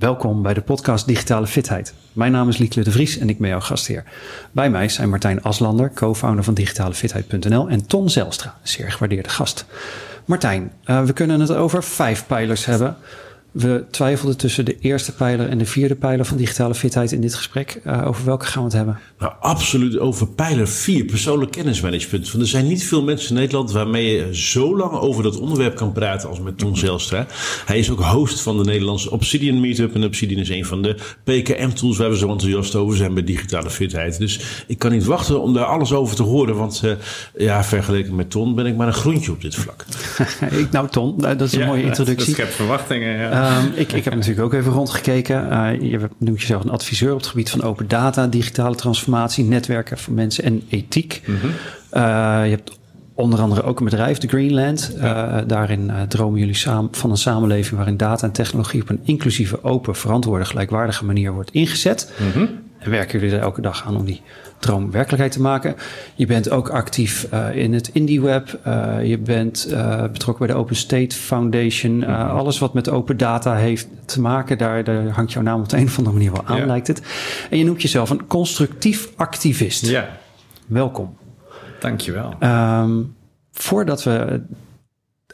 Welkom bij de podcast Digitale Fitheid. Mijn naam is Lieke de Vries en ik ben jouw gastheer. Bij mij zijn Martijn Aslander, co-founder van digitalefitheid.nl en Ton Zelstra, zeer gewaardeerde gast. Martijn, uh, we kunnen het over vijf pijlers hebben. We twijfelden tussen de eerste pijler en de vierde pijler van digitale fitheid in dit gesprek. Uh, over welke gaan we het hebben? Nou, absoluut over pijler 4, persoonlijk kennismanagement. Want er zijn niet veel mensen in Nederland waarmee je zo lang over dat onderwerp kan praten als met Ton Zelstra. Hij is ook host van de Nederlandse Obsidian Meetup. En Obsidian is een van de PKM-tools waar we zo enthousiast over zijn bij digitale fitheid. Dus ik kan niet wachten om daar alles over te horen. Want uh, ja, vergeleken met Ton ben ik maar een groentje op dit vlak. ik, nou, Ton, dat is een ja, mooie introductie. Dat schept verwachtingen, ja. Um, ik, ik heb natuurlijk ook even rondgekeken. Uh, je noemt jezelf een adviseur op het gebied van open data, digitale transformatie, netwerken voor mensen en ethiek. Mm -hmm. uh, je hebt onder andere ook een bedrijf, de Greenland. Uh, daarin dromen jullie samen van een samenleving waarin data en technologie op een inclusieve, open, verantwoorde, gelijkwaardige manier wordt ingezet. Mm -hmm. En werken jullie er elke dag aan om die droom werkelijkheid te maken. Je bent ook actief uh, in het IndieWeb. Uh, je bent uh, betrokken bij de Open State Foundation. alles wat met open data heeft te maken, daar, daar, hangt jouw naam op de een of andere manier wel aan, ja. lijkt het. En je noemt jezelf een constructief activist. Ja. Welkom. Dankjewel. Um, voordat we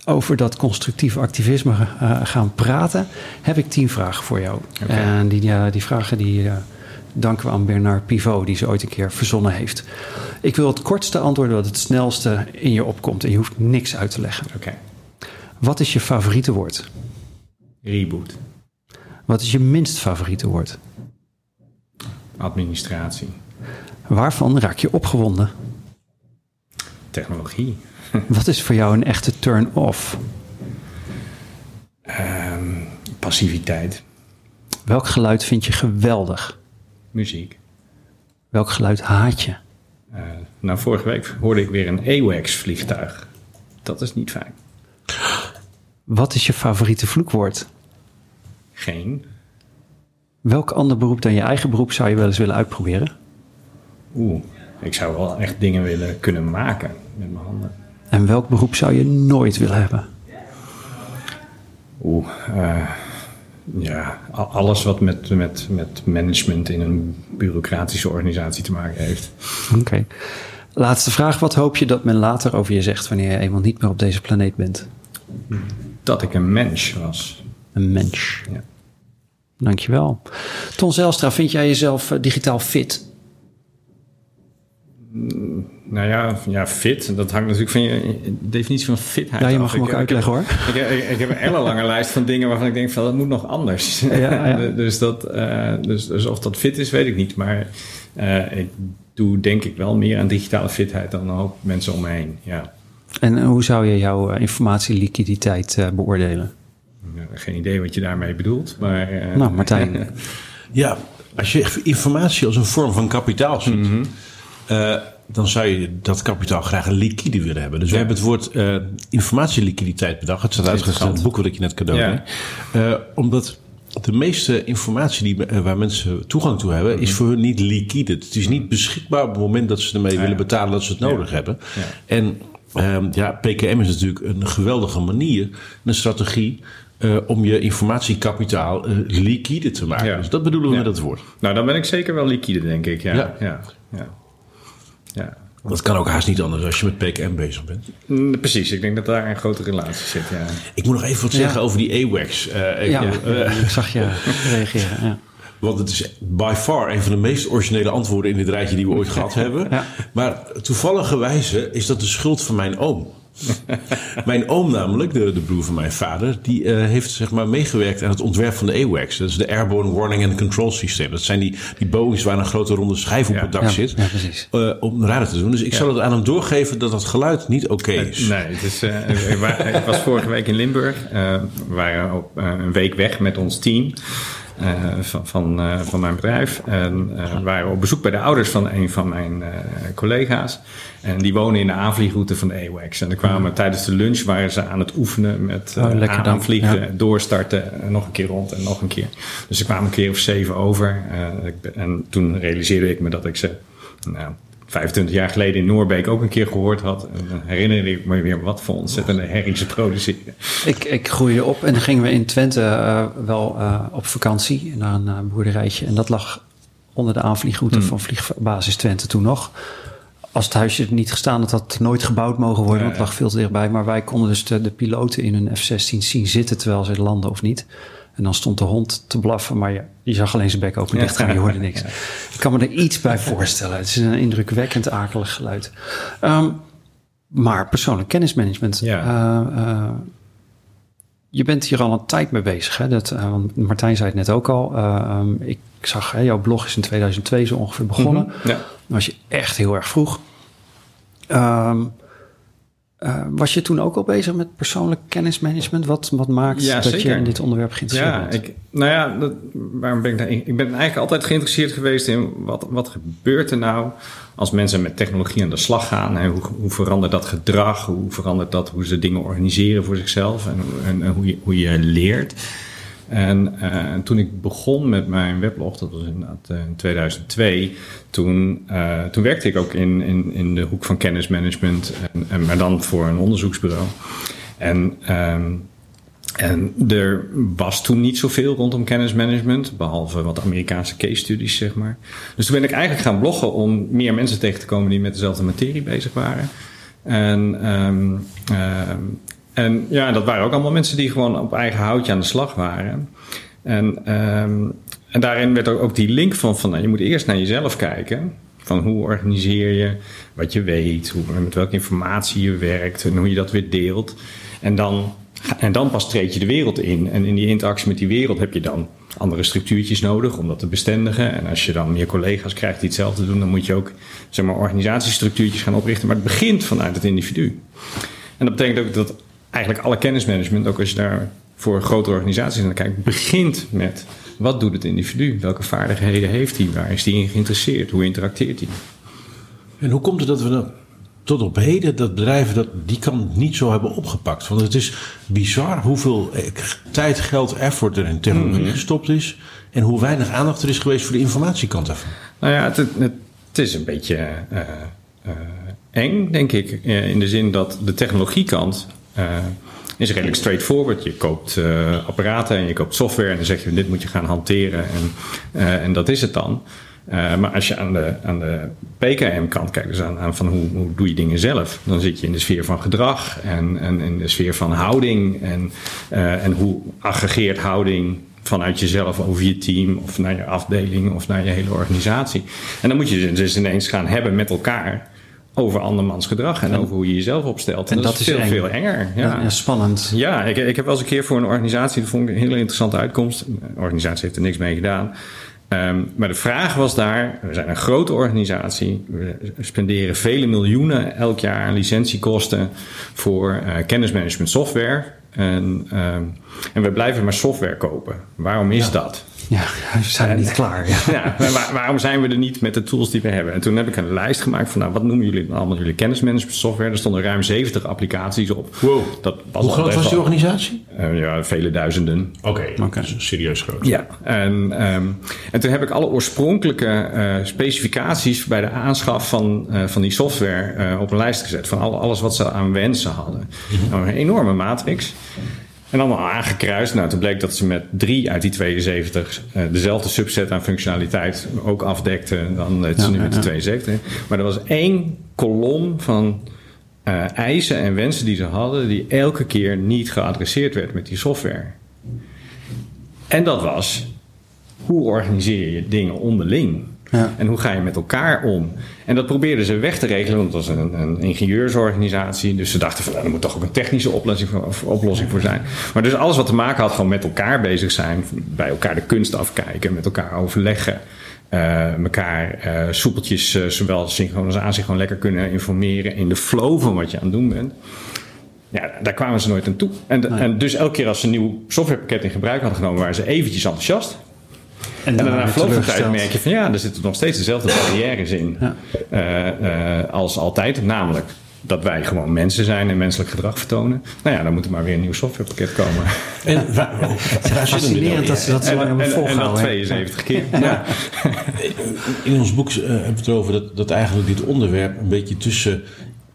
over dat constructief activisme gaan praten, heb ik tien vragen voor jou. Okay. En die, die vragen die danken we aan Bernard Pivot, die ze ooit een keer verzonnen heeft. Ik wil het kortste antwoorden wat het snelste in je opkomt. En je hoeft niks uit te leggen. Oké. Okay. Wat is je favoriete woord? Reboot. Wat is je minst favoriete woord? Administratie. Waarvan raak je opgewonden? Technologie. Wat is voor jou een echte turn-off? Um, passiviteit. Welk geluid vind je geweldig? Muziek. Welk geluid haat je? Uh, nou, vorige week hoorde ik weer een AWACS-vliegtuig. Dat is niet fijn. Wat is je favoriete vloekwoord? Geen. Welk ander beroep dan je eigen beroep zou je wel eens willen uitproberen? Oeh, ik zou wel echt dingen willen kunnen maken met mijn handen. En welk beroep zou je nooit willen hebben? Oeh, uh, ja, alles wat met, met, met management in een bureaucratische organisatie te maken heeft. Oké. Okay. Laatste vraag. Wat hoop je dat men later over je zegt wanneer je eenmaal niet meer op deze planeet bent? Dat ik een mens was. Een mens. Ja. Dankjewel. Ton Zelstra, vind jij jezelf uh, digitaal fit? Nou ja, ja, fit. Dat hangt natuurlijk van je definitie van fitheid Ja, je mag af. hem ook ik, uitleggen hoor. Ik, ik, ik, heb een hele lange lijst van dingen waarvan ik denk van dat moet nog anders. Ja, ja. dus, dat, uh, dus, dus of dat fit is, weet ik niet. Maar uh, ik doe denk ik wel meer aan digitale fitheid dan een hoop mensen om me heen. Ja. En hoe zou je jouw informatieliquiditeit uh, beoordelen? Ja, geen idee wat je daarmee bedoelt. Maar, nou, Martijn. ja, als je informatie als een vorm van kapitaal ziet. Mm -hmm dan zou je dat kapitaal graag liquide willen hebben. Dus ja. we hebben het woord uh, informatieliquiditeit bedacht. Het staat uitgeschreven in het boek wat ik je net cadeau ja. uh, omdat de meeste informatie die, waar mensen toegang toe hebben, is voor hun niet liquide. Het is niet beschikbaar op het moment dat ze ermee ja, willen betalen dat ze het nodig hebben. En um, ja, PKM is natuurlijk een geweldige manier, een strategie. Uh, om je informatiekapitaal uh, liquide te maken. Ja. Dus dat bedoelen we met dat woord. Nou, dan ben ik zeker wel liquide, denk ik. Ja. ja. ja. Ja. Dat kan ook haast niet anders als je met PKM bezig bent. Mm, precies, ik denk dat daar een grote relatie zit. Ja. Ik moet nog even wat zeggen over die AWACS. Uh, ja, ik zag je reageren. Ja. Want het is by far een van de meest originele antwoorden in dit rijtje die we ooit gehad hebben. Ja. Maar toevallige wijze is dat de schuld van mijn oom. mijn oom namelijk, de, de broer van mijn vader, die uh, heeft zeg maar meegewerkt aan het ontwerp van de AWACS. Dat is de Airborne Warning and Control System. Dat zijn die, die Boeings waar een grote ronde schijf op Ja. het dak Ja, zit. ja, precies. uh, om radar te doen. Dus ik zal het aan hem doorgeven dat dat geluid niet oké is. Nee, het is, uh, ik, wa- ik was vorige week in Limburg. We waren op, een week weg met ons team. Uh, van, van, uh, van mijn bedrijf. En uh, we waren op bezoek bij de ouders van een van mijn collega's. En die wonen in de aanvliegroute van de AWACS. En er kwamen tijdens de lunch waren ze aan het oefenen met Oh, aanvliegen, Ja. doorstarten, en nog een keer rond en nog een keer. Dus ze kwamen een keer of zeven over. Ik en toen realiseerde ik me dat ik ze nou, 25 jaar geleden in Noorbeek ook een keer gehoord had. En dan herinner ik me weer wat voor ontzettende herrie ze produceren. Ik, ik groeide op en dan gingen we in Twente uh, wel uh, op vakantie naar een uh, boerderijtje. En dat lag onder de aanvliegroute Hmm. van Vliegbasis Twente toen nog. Als het huisje er niet gestaan had, had het nooit gebouwd mogen worden. Want het lag veel te dichtbij. Maar wij konden dus de, de piloten in hun F-16 zien zitten terwijl ze landen of niet. En dan stond de hond te blaffen, maar je, je zag alleen zijn bek open dicht gaan, je hoorde niks. Ik kan me er iets bij voorstellen. Het is een indrukwekkend akelig geluid. Um, maar persoonlijk kennismanagement. Ja. Uh, uh, je bent hier al een tijd mee bezig. Hè? Dat, uh, want Martijn zei het net ook al. Um, ik zag, hè, jouw blog is in 2002 zo ongeveer begonnen. Mm -hmm. ja. Dan was je echt heel erg vroeg. Um, uh, was je toen ook al bezig met persoonlijk kennismanagement? Wat, wat maakt ja, dat zeker. je in dit onderwerp geïnteresseerd ja, bent? Ik, nou ja, dat, waarom ben ik daar? Ik ben eigenlijk altijd geïnteresseerd geweest in wat, wat gebeurt er nou als mensen met technologie aan de slag gaan. Hè? Hoe, hoe verandert dat gedrag? Hoe verandert dat hoe ze dingen organiseren voor zichzelf en, en, en hoe, je, hoe je leert? En uh, toen ik begon met mijn weblog, dat was inderdaad in 2002, toen, uh, toen werkte ik ook in, in, in de hoek van kennismanagement, en, en, maar dan voor een onderzoeksbureau. En, um, en er was toen niet zoveel rondom kennismanagement, behalve wat Amerikaanse case studies, zeg maar. Dus toen ben ik eigenlijk gaan bloggen om meer mensen tegen te komen die met dezelfde materie bezig waren. En um, um, en ja, dat waren ook allemaal mensen die gewoon op eigen houtje aan de slag waren. En, um, en daarin werd ook die link van, van nou, je moet eerst naar jezelf kijken. Van hoe organiseer je wat je weet, hoe, met welke informatie je werkt en hoe je dat weer deelt. En dan, en dan pas treed je de wereld in. En in die interactie met die wereld heb je dan andere structuurtjes nodig om dat te bestendigen. En als je dan meer collega's krijgt die hetzelfde doen, dan moet je ook zeg maar, organisatiestructuurtjes gaan oprichten. Maar het begint vanuit het individu. En dat betekent ook dat eigenlijk alle kennismanagement, ook als je daar voor grote organisaties naar kijkt, begint met wat doet het individu? Welke vaardigheden heeft hij? Waar is hij in geïnteresseerd? Hoe interacteert hij? En hoe komt het dat we dan tot op heden dat bedrijven dat die kant niet zo hebben opgepakt? Want het is bizar hoeveel tijd, geld, effort er in technologie mm-hmm. gestopt is en hoe weinig aandacht er is geweest voor de informatiekant daarvan. Nou ja, het, het, het is een beetje uh, uh, eng, denk ik, in de zin dat de technologiekant is redelijk straightforward. Je koopt uh, apparaten en je koopt software en dan zeg je dit moet je gaan hanteren en, uh, en dat is het dan. Maar als je aan de, aan de PKM-kant kijkt, dus aan, aan van hoe, hoe doe je dingen zelf, dan zit je in de sfeer van gedrag en, en in de sfeer van houding en, en hoe aggregeert houding vanuit jezelf over je team of naar je afdeling of naar je hele organisatie. En dan moet je dus ineens gaan hebben met elkaar over andermans gedrag en, en over hoe je jezelf opstelt. En, en dat, dat, is veel, eng. veel enger. Ja. ja spannend. Ja, ik, ik heb wel eens een keer voor een organisatie, dat vond ik een hele interessante uitkomst. De organisatie heeft er niks mee gedaan. Um, maar de vraag was daar, we zijn een grote organisatie, we spenderen vele miljoenen elk jaar aan licentiekosten voor uh, kennismanagement software. En, um, en we blijven maar software kopen. Waarom is ja. dat? Ja, we zijn er niet klaar. Ja. ja waar, waarom zijn we er niet met de tools die we hebben? En toen heb ik een lijst gemaakt van, nou, wat noemen jullie allemaal jullie kennismanagement software? Er stonden ruim 70 applicaties op. Wow. Dat was Hoe groot was die organisatie? Uh, ja, vele duizenden. Oké, okay. okay. serieus groot. Ja, en, um, en toen heb ik alle oorspronkelijke uh, specificaties bij de aanschaf van, uh, van die software uh, op een lijst gezet. Van alle, alles wat ze aan wensen hadden. Nou, een enorme matrix. En allemaal aangekruist. Nou, toen bleek dat ze met drie uit die 72 uh, dezelfde subset aan functionaliteit ook afdekten. Dan het ja, nu met de ja. 72. Maar er was één kolom van uh, eisen en wensen die ze hadden, die elke keer niet geadresseerd werd met die software. En dat was: hoe organiseer je dingen onderling? Ja. En hoe ga je met elkaar om? En dat probeerden ze weg te regelen, want het was een, een ingenieursorganisatie. Dus ze dachten van, nou, er moet toch ook een technische oplossing voor, oplossing voor zijn. Maar dus alles wat te maken had gewoon met elkaar bezig zijn. Bij elkaar de kunst afkijken, met elkaar overleggen. Uh, elkaar uh, soepeltjes, uh, zowel synchroon als asynchroon, lekker kunnen informeren in de flow van wat je aan het doen bent. Ja, daar kwamen ze nooit aan toe. En, nee. en dus elke keer als ze een nieuw softwarepakket in gebruik hadden genomen, waren ze eventjes enthousiast. En, en daarna verloop van tijd merk je van ja, er zitten nog steeds dezelfde barrières in ja. uh, uh, als altijd. Namelijk dat wij gewoon mensen zijn en menselijk gedrag vertonen. Nou ja, dan moet er maar weer een nieuw softwarepakket komen. En waar, Fascinerend dat ze dat zo lang en, hebben en, en dat volgehouden. hè? 72 keer. Ja. In ons boek eh, hebben we het erover dat, dat eigenlijk dit onderwerp een beetje tussen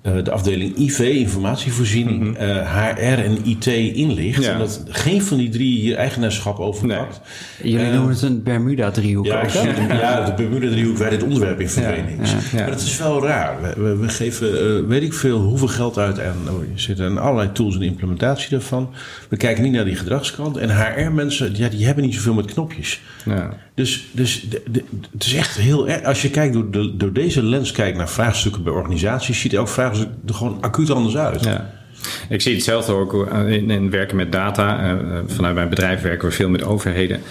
eh, de afdeling IV, informatievoorziening, eh, HR en IT in ligt. Mhm. Ja. En dat geen van die drie hier eigenaarschap over Nee. pakt. Jullie Eh, noemen het een Bermuda-driehoek Ja, ook, ja, de Bermuda-driehoek waar dit onderwerp in verdwenen is. ja, ja. Maar het is wel raar. We, we, we geven, eh, weet ik veel, hoeveel geld uit aan, oh, je zit aan allerlei tools en de implementatie daarvan. We kijken niet naar die gedragskant. En HR-mensen, ja, die hebben niet zoveel met knopjes. Ja. Dus, dus de- de- het is echt heel erg. Als je kijkt door, de, door deze lens kijkt naar vraagstukken bij organisaties, ziet elk vraagstuk er gewoon acuut anders uit. Ja. Ik zie hetzelfde ook eh, in, in werken met data. Eh, eh, vanuit mijn bedrijf werken we veel met overheden.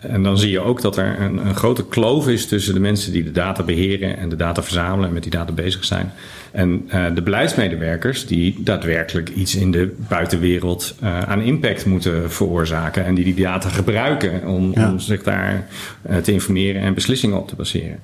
En dan zie je ook dat er een, een grote kloof is tussen de mensen die de data beheren en de data verzamelen en met die data bezig zijn. En de beleidsmedewerkers die daadwerkelijk iets in de buitenwereld aan impact moeten veroorzaken. En die die data gebruiken om, Ja. om zich daar te informeren en beslissingen op te baseren.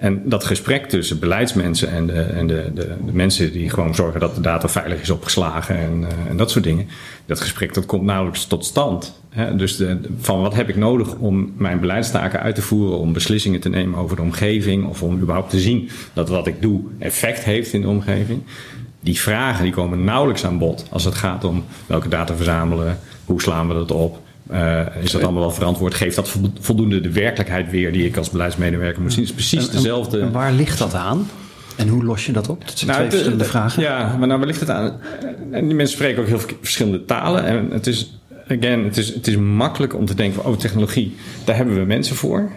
En dat gesprek tussen beleidsmensen en, de, en de, de, de mensen die gewoon zorgen dat de data veilig is opgeslagen en, eh, en dat soort dingen. Dat gesprek dat komt nauwelijks tot stand. Hè? Dus de, van wat heb ik nodig om mijn beleidstaken uit te voeren, om beslissingen te nemen over de omgeving of om überhaupt te zien dat wat ik doe effect heeft in de omgeving. Die vragen die komen nauwelijks aan bod als het gaat om welke data verzamelen, hoe slaan we dat op, eh, is dat allemaal wel verantwoord? Geeft dat vo- voldoende de werkelijkheid weer die ik als beleidsmedewerker moet zien? Het is precies En- dezelfde. En waar ligt dat aan? En hoe los je dat op? Dat zijn twee het- verschillende vragen. Ja, maar nou, waar ligt het aan? En die mensen spreken ook heel veel verschillende talen. En het is, again, het is, het is makkelijk om te denken van, oh, technologie, daar hebben we mensen voor.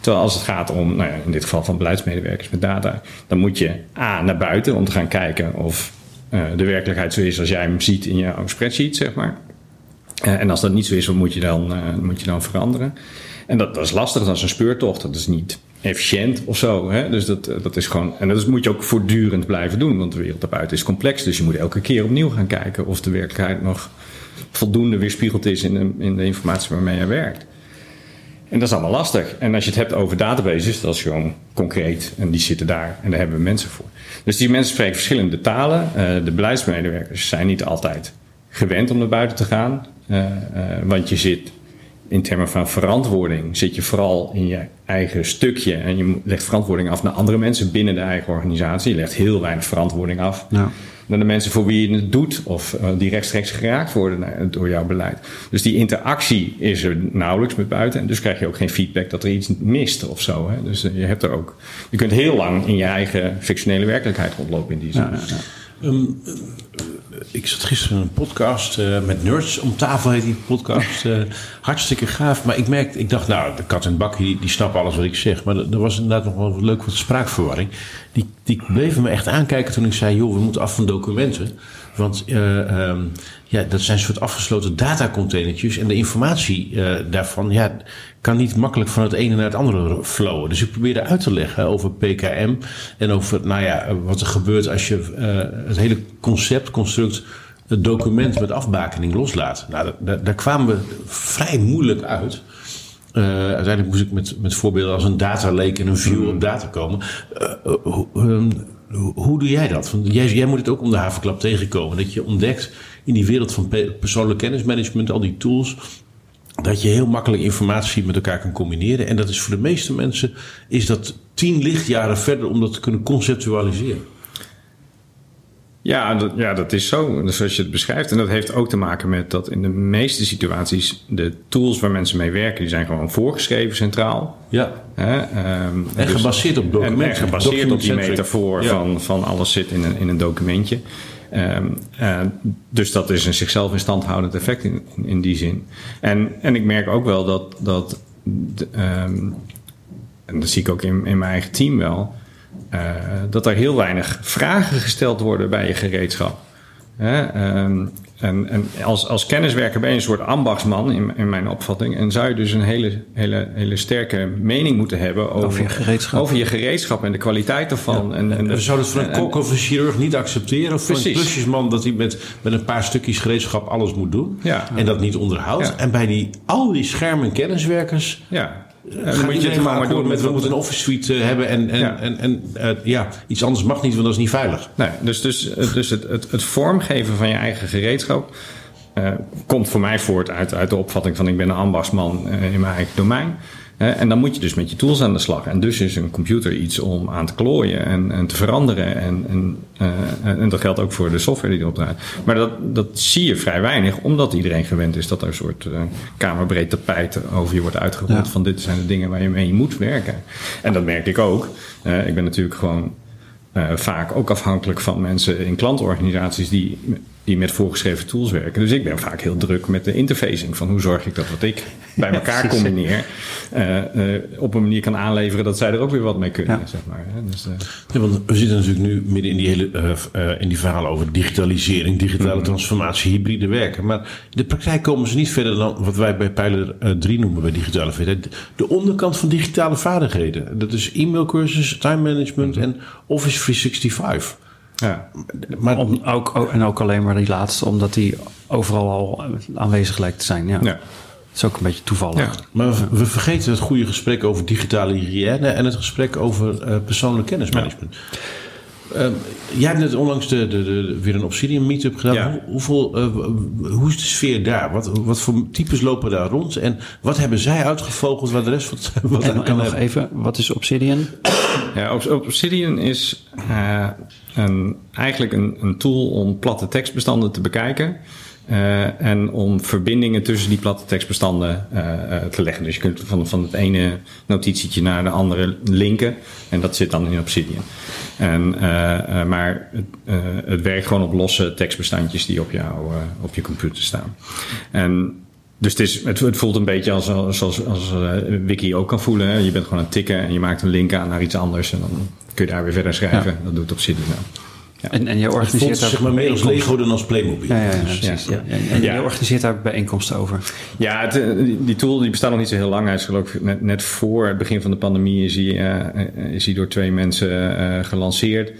Terwijl als het gaat om, nou ja, in dit geval van beleidsmedewerkers met data, dan moet je A, naar buiten om te gaan kijken of eh, de werkelijkheid zo is als jij hem ziet in jouw spreadsheet, zeg maar. Eh, en als dat niet zo is, wat moet je dan, eh, moet je dan veranderen? En dat, is lastig, dat is een speurtocht, dat is niet efficiënt of zo. Hè? Dus dat, eh, dat is gewoon, en dat moet je ook voortdurend blijven doen, want de wereld daarbuiten is complex. Dus je moet elke keer opnieuw gaan kijken of de werkelijkheid nog voldoende weerspiegeld is in de, in de informatie waarmee je werkt. En dat is allemaal lastig. En als je het hebt over databases, dat is gewoon concreet. En die zitten daar en daar hebben we mensen voor. Dus die mensen spreken verschillende talen. De beleidsmedewerkers zijn niet altijd gewend om naar buiten te gaan. Eh, eh, want je zit in termen van verantwoording, zit je vooral in je eigen stukje. En je legt verantwoording af naar andere mensen binnen de eigen organisatie. Je legt heel weinig verantwoording af Ja. naar de mensen voor wie je het doet of eh, die rechtstreeks geraakt worden naar- door jouw beleid. Dus die interactie is er nauwelijks met buiten en dus krijg je ook geen feedback dat er iets mist of zo. Hè? Dus je hebt er ook, je kunt heel lang in je eigen fictionele werkelijkheid rondlopen in die zin. Ja, ja, ja. Eh, ik zat gisteren in een podcast eh, met nerds om tafel, heet die podcast. eh, hartstikke gaaf. Maar ik merkte, ik dacht, nou, de kat en bakje, die, die snappen alles wat ik zeg. Maar er er was inderdaad nog wel leuk wat spraakverwarring. Die, bleven me echt aankijken toen ik zei, joh, we moeten af van documenten. Want eh, ehm, ja, dat zijn soort afgesloten datacontainertjes. En de informatie eh, daarvan ja, kan niet makkelijk van het ene naar het andere flowen. Dus ik probeerde uit te leggen over PKM. En over nou ja, wat er gebeurt als je eh, het hele concept, construct, het document met afbakening loslaat. Nou, daar, daar kwamen we vrij moeilijk uit. Eh, uiteindelijk moest ik met, met voorbeelden als een data lake en een view op data komen. Eh, eh, hoe- ehm, hoe, hoe doe jij dat? Want jij, jij moet het ook om de havenklap tegenkomen. Dat je ontdekt in die wereld van pe- persoonlijk kennismanagement, al die tools, dat je heel makkelijk informatie met elkaar kan combineren. En dat is voor de meeste mensen is dat tien lichtjaren verder om dat te kunnen conceptualiseren. Ja, dat, ja, dat is zo, dus zoals je het beschrijft. En dat heeft ook te maken met dat in de meeste situaties de tools waar mensen mee werken, die zijn gewoon voorgeschreven centraal. Ja. Ehm, En gebaseerd op documenten. En, gebaseerd op die metafoor Ja. van, van alles zit in een, in een documentje. Ehm, eh, dus dat is een zichzelf in stand houdend effect in, in, in die zin. En, en ik merk ook wel dat, dat de, ehm, en dat zie ik ook in, in mijn eigen team wel, dat er heel weinig vragen gesteld worden bij je gereedschap. Hè? ehm, en en als, als kenniswerker ben je een soort ambachtsman in, in mijn opvatting. En zou je dus een hele, hele, hele sterke mening moeten hebben over, Over je gereedschap. over je gereedschap en de kwaliteit ervan. En, en, We zouden het van een en- kok of een chirurg niet accepteren. Of van een klusjesman dat hij met, met een paar stukjes gereedschap alles moet doen. Ja. En dat niet onderhoudt. Ja. En bij die, al die schermen en kenniswerkers Ja, dan moet je het maar doen met we moeten een office suite hebben en, en, ja. en, en ja, iets anders mag niet, want dat is niet veilig. Nee, dus dus, dus het, het, het vormgeven van je eigen gereedschap komt voor mij voort uit, uit de opvatting van ik ben een ambachtsman in mijn eigen domein en dan moet je dus met je tools aan de slag. En dus is een computer iets om aan te klooien en, en te veranderen. En, en, uh, en dat geldt ook voor de software die erop draait. Maar dat, dat zie je vrij weinig, omdat iedereen gewend is dat er een soort uh, kamerbreed tapijt over je wordt uitgerold. Van dit zijn de dingen waar je mee moet werken. En dat merk ik ook. Uh, ik ben natuurlijk gewoon vaak ook afhankelijk van mensen in klantorganisaties die die met voorgeschreven tools werken. Dus ik ben vaak heel druk met de interfacing van hoe zorg ik dat wat ik bij elkaar combineer uh, uh, op een manier kan aanleveren dat zij er ook weer wat mee kunnen. Ja. Zeg maar. Dus, uh... ja, want we zitten natuurlijk nu midden in die hele in die verhalen over digitalisering, digitale mm. transformatie, hybride werken. Maar in de praktijk komen ze niet verder dan wat wij bij pijler 3 noemen bij digitale vaardigheden. De onderkant van digitale vaardigheden. Dat is e-mailcursus, time management mm. en Office 365. Ja, maar Om, ook, en ook alleen maar die laatste, omdat die overal al aanwezig lijkt te zijn. Ja. ja. Dat is ook een beetje toevallig. Ja. Maar we, vergeten het goede gesprek over digitale hygiëne en het gesprek over uh, persoonlijk kennismanagement. Uh, jij hebt net onlangs de, de, de, weer een Obsidian meetup gedaan. Ja. Hoe, hoeveel, uh, hoe is de sfeer daar? Wat, wat voor types lopen daar rond? En wat hebben zij uitgevogeld waar de rest van het wat en, kan nog even, wat is Obsidian? Ja, Obsidian is uh, een, eigenlijk een, een tool om platte tekstbestanden te bekijken. Uh, en om verbindingen tussen die platte tekstbestanden uh, uh, te leggen. Dus je kunt van, van het ene notitietje naar de andere linken. En dat zit dan in Obsidian. En, maar het, het, werkt gewoon op losse tekstbestandjes die op, jou, op je computer staan. En dus het, is, het, het, voelt een beetje als, als, als, als Wiki ook kan voelen. Hè? Je bent gewoon aan het tikken en je maakt een link aan naar iets anders. En dan kun je daar weer verder schrijven. Ja. Dat doet Obsidian nou. Ja. En, en je organiseert daar... zeg maar meer als Lego dan als Playmobil. Ja, ja, ja, precies. Ja. En, je organiseert daar bijeenkomsten over. Ja, het, eh, die tool die bestaat nog niet zo heel lang. Hij is geloof ik net, net voor het begin van de pandemie is hij, uh, is hij door twee mensen uh, gelanceerd.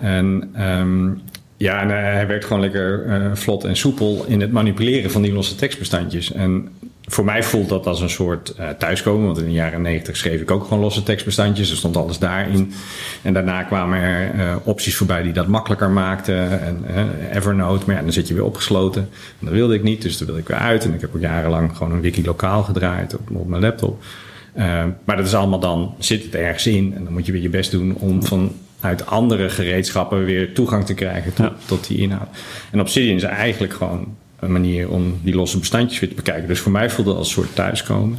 En um, ja, en hij werkt gewoon lekker uh, vlot en soepel in het manipuleren van die losse tekstbestandjes. En voor mij voelt dat als een soort uh, thuiskomen. Want in de jaren negentig schreef ik ook gewoon losse tekstbestandjes. Er stond alles daarin. En daarna kwamen er uh, opties voorbij die dat makkelijker maakten. En uh, Evernote, maar ja, dan zit je weer opgesloten. En dat wilde ik niet, dus dat wilde ik weer uit. En ik heb ook jarenlang gewoon een wiki lokaal gedraaid op, op mijn laptop. maar dat is allemaal dan, zit het ergens in. En dan moet je weer je best doen om vanuit andere gereedschappen weer toegang te krijgen tot, tot die inhoud. En Obsidian is eigenlijk gewoon manier om die losse bestandjes weer te bekijken. Dus voor mij voelde het als een soort thuiskomen.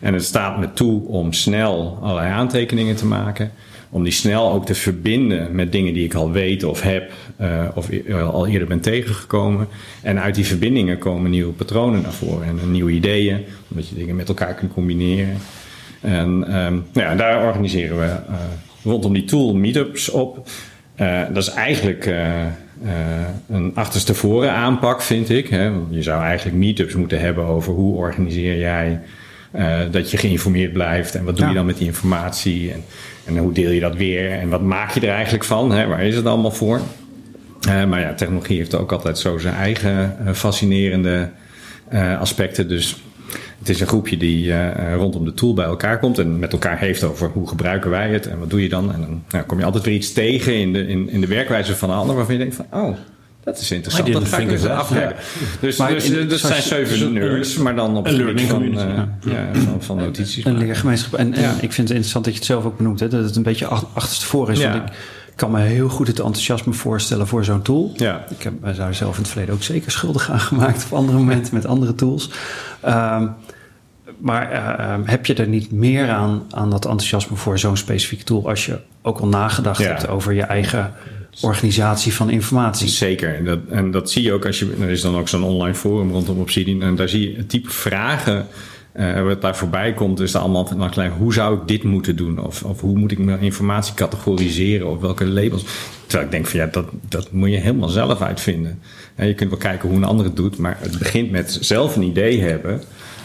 En het staat me toe om snel allerlei aantekeningen te maken. Om die snel ook te verbinden met dingen die ik al weet of heb uh, of al eerder ben tegengekomen. En uit die verbindingen komen nieuwe patronen naar voren en nieuwe ideeën. Omdat je dingen met elkaar kunt combineren. En um, nou ja, daar organiseren we uh, rondom die tool meetups op. Dat is eigenlijk uh, een achterstevoren aanpak, vind ik. Hè? Je zou eigenlijk meetups moeten hebben over hoe organiseer jij uh, dat je geïnformeerd blijft en wat doe je dan met die informatie en, en, hoe deel je dat weer en wat maak je er eigenlijk van? Hè? Waar is het allemaal voor? Uh, maar ja, technologie heeft ook altijd zo zijn eigen fascinerende aspecten. Dus het is een groepje die uh, rondom de tool bij elkaar komt en met elkaar heeft over hoe gebruiken wij het en wat doe je dan. En dan nou, kom je altijd weer iets tegen in de, in, in de werkwijze van een ander waarvan je denkt van, oh, dat is interessant. Dat ga ik eens afleggen. Dus, maar dus, dus, zijn zeven nerds, maar dan op een van, uh, ja, van, van notities. Een leergemeenschap. En, en ja. ik vind het interessant dat je het zelf ook benoemt, hè, dat het een beetje achterstevoren is. Ja. Want ik, kan me heel goed het enthousiasme voorstellen voor zo'n tool. Ja. Ik heb daar zelf in het verleden ook zeker schuldig aan gemaakt op andere momenten met andere tools. Um, maar uh, heb je er niet meer aan, aan dat enthousiasme voor zo'n specifieke tool als je ook al nagedacht ja. hebt over je eigen organisatie van informatie? Zeker. En dat, en dat zie je ook als je. Er is dan ook zo'n online forum rondom Obsidian. En daar zie je het type vragen. Uh, wat daar voorbij komt, is er allemaal van klein. Hoe zou ik dit moeten doen? Of, of hoe moet ik mijn informatie categoriseren? Of welke labels? Terwijl ik denk van ja, dat, dat moet je helemaal zelf uitvinden. En je kunt wel kijken hoe een ander het doet, maar het begint met zelf een idee hebben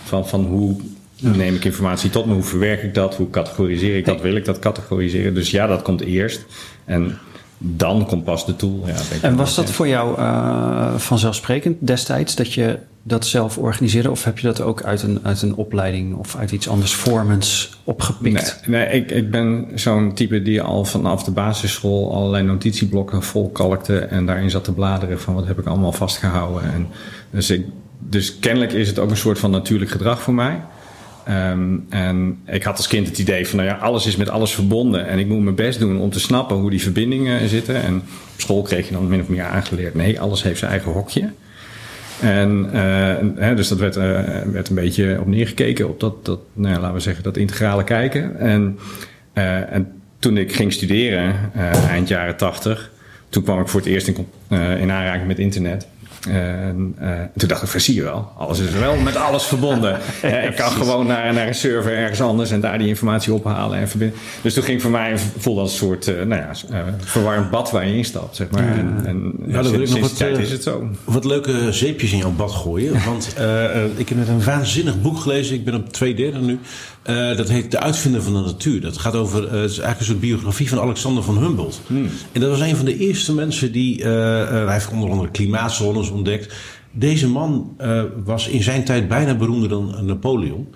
van, van hoe neem ik informatie tot me, hoe verwerk ik dat, hoe categoriseer ik dat, wil ik dat categoriseren. Dus ja, dat komt eerst. En dan komt pas de tool. Ja, en was dat voor jou uh, vanzelfsprekend destijds dat je dat zelf organiseerde? Of heb je dat ook uit een, uit een opleiding of uit iets anders formens opgepikt? Nee, nee ik, ik ben zo'n type die al vanaf de basisschool allerlei notitieblokken vol kalkte en daarin zat te bladeren van wat heb ik allemaal vastgehouden. En dus, ik, dus kennelijk is het ook een soort van natuurlijk gedrag voor mij. Um, en ik had als kind het idee van, nou ja, alles is met alles verbonden. En ik moet mijn best doen om te snappen hoe die verbindingen zitten. En op school kreeg je dan min of meer aangeleerd, nee, alles heeft zijn eigen hokje. En uh, dus dat werd, uh, werd een beetje op neergekeken op dat, dat nou ja, laten we zeggen, dat integrale kijken. En, en toen ik ging studeren, eind jaren tachtig, toen kwam ik voor het eerst in, in aanraking met internet. En uh, toen dacht ik, je wel, alles is wel met alles verbonden. ja, ik kan gewoon naar, naar een server ergens anders en daar die informatie ophalen en verbinden. Dus toen ging voor mij, voelde als een soort uh, nou ja, uh, verwarmd bad waar je instapt, zeg maar. En, en nou, dan wil ik nog wat, tijd is het zo. wat leuke zeepjes in jouw bad gooien. Want ik heb net een waanzinnig boek gelezen, ik ben op twee derde nu. Dat heet De Uitvinder van de Natuur. Dat gaat over, het is eigenlijk een soort biografie van Alexander van Humboldt. Hmm. En dat was een van de eerste mensen die, hij heeft onder andere klimaatzones ontdekt. Deze man uh, was in zijn tijd bijna beroemder dan Napoleon.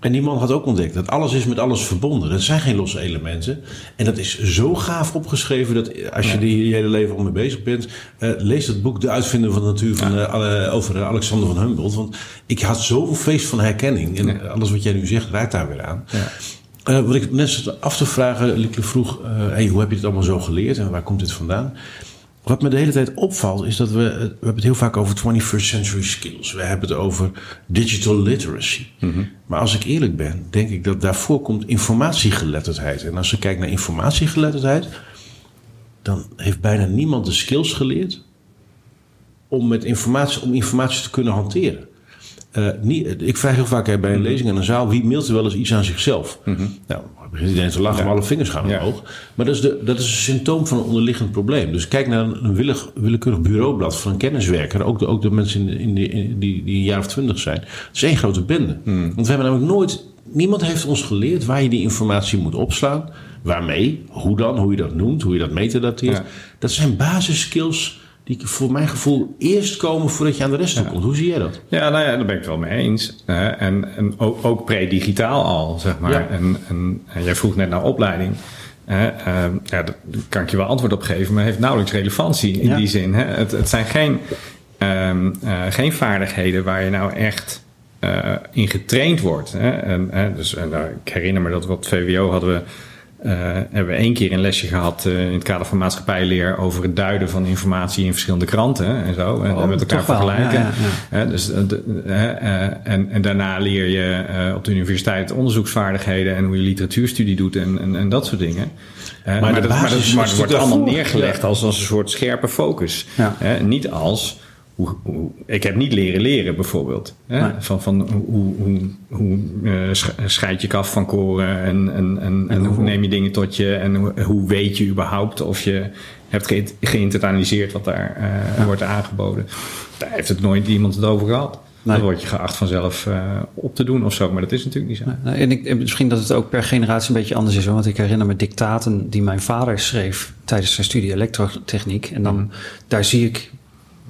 En die man had ook ontdekt dat alles is met alles verbonden. Dat zijn geen losse elementen. En dat is zo gaaf opgeschreven dat als je er je hele leven al mee bezig bent, uh, lees het boek De Uitvinder van de Natuur van, uh, over Alexander van Humboldt. Want ik had zoveel feest van herkenning. En ja. alles wat jij nu zegt raakt daar weer aan. Ja. Uh, wat ik net zat af te vragen, Lieke vroeg, hey, hoe heb je het allemaal zo geleerd en waar komt dit vandaan? Wat me de hele tijd opvalt is dat we, we hebben het heel vaak over 21st century skills. We hebben het over digital literacy. Mm-hmm. Maar als ik eerlijk ben, denk ik dat daarvoor komt informatiegeletterdheid. En als je kijkt naar informatiegeletterdheid, dan heeft bijna niemand de skills geleerd om met informatie, om informatie te kunnen hanteren. Uh, niet, ik vraag heel vaak bij een mm-hmm. lezing in een zaal: wie mailt er wel eens iets aan zichzelf? Mm-hmm. Nou, begint iedereen te lachen, maar alle vingers gaan omhoog. Maar dat is, de, dat is een symptoom van een onderliggend probleem. Dus kijk naar een, willig, willekeurig bureaublad van een kenniswerker. Ook de, ook de mensen in, in, die, die, die een jaar of twintig zijn. Het is één grote bende. Mm. Want we hebben namelijk nooit... Niemand heeft ons geleerd waar je die informatie moet opslaan. Waarmee, hoe dan, hoe je dat noemt, hoe je dat metadateert. Ja. Dat zijn basisskills die voor mijn gevoel eerst komen voordat je aan de rest toe komt. Hoe zie jij dat? Ja, nou ja, daar ben ik het wel mee eens. en, en ook, ook pre-digitaal al, zeg maar. En, en, jij vroeg net naar opleiding. Uh, ja, daar kan ik je wel antwoord op geven, maar heeft nauwelijks relevantie in die zin. Hè? Het, het zijn geen, um, uh, geen vaardigheden waar je nou echt uh, in getraind wordt. Hè? En, dus, en, ik herinner me dat we op VWO hadden we uh, hebben we één keer een lesje gehad uh, in het kader van maatschappijleer over het duiden van informatie in verschillende kranten en zo. En oh, met elkaar vergelijken. Ja, ja, dus, en, en daarna leer je op de universiteit onderzoeksvaardigheden en hoe je literatuurstudie doet en, en, en dat soort dingen. maar, maar, dat, maar, dat, maar, dat, wordt allemaal neergelegd als, als een soort scherpe focus. niet als hoe, hoe, ik heb niet leren leren bijvoorbeeld. Hè? Nee. Van, van hoe, hoe, hoe uh, scheid je af van koren en, en, en, en hoe neem je dingen tot je en hoe, hoe weet je überhaupt of je hebt ge geïnternaliseerd wat daar uh, ja. wordt aangeboden. Daar heeft het nooit iemand het over gehad. Nee. Dan word je geacht vanzelf uh, op te doen of zo, maar dat is natuurlijk niet zo. Nee, en ik, misschien dat het ook per generatie een beetje anders is. Want ik herinner me dictaten die mijn vader schreef tijdens zijn studie elektrotechniek. En dan, mm. daar zie ik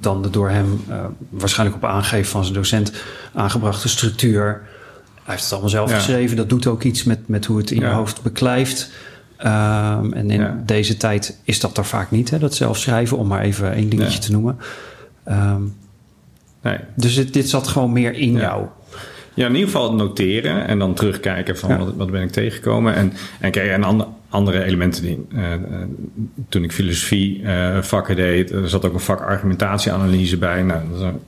dan de door hem uh, waarschijnlijk op aangeven van zijn docent aangebrachte structuur. Hij heeft het allemaal zelf ja. geschreven. Dat doet ook iets met, met hoe het in ja. je hoofd beklijft. Um, en in ja. deze tijd is dat er vaak niet, hè, dat zelf schrijven, om maar even één dingetje te noemen. Um, nee. Dus dit, dit zat gewoon meer in jou. Ja, in ieder geval noteren en dan terugkijken van wat, wat, ben ik tegengekomen. En, en kijk, en andere, andere elementen die, uh, toen ik filosofie uh, vakken deed, er zat ook een vak argumentatieanalyse bij. Nou, dat is een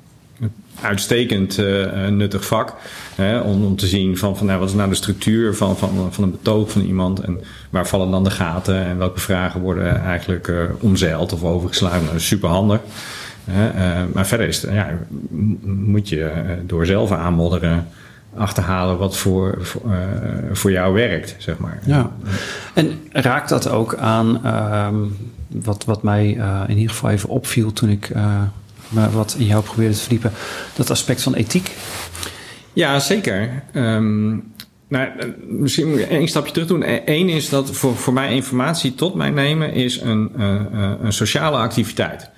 uitstekend uh, nuttig vak. Hè, om, om te zien van, van nou, wat is nou de structuur van, van, van een betoog van iemand. En waar vallen dan de gaten en welke vragen worden eigenlijk omzeild of overgeslagen. Nou, super handig. Uh, maar verder is het, ja, moet je door zelf aanmodderen achterhalen wat voor, voor, uh, voor jou werkt, zeg maar. Ja. En raakt dat ook aan uh, wat, wat mij uh, in ieder geval even opviel toen ik me wat in jou probeerde te verdiepen, dat aspect van ethiek? Ja, zeker. Um, nou, misschien moet ik één stapje terug doen. Eén is dat voor, voor mij informatie tot mij nemen is een, een sociale activiteit.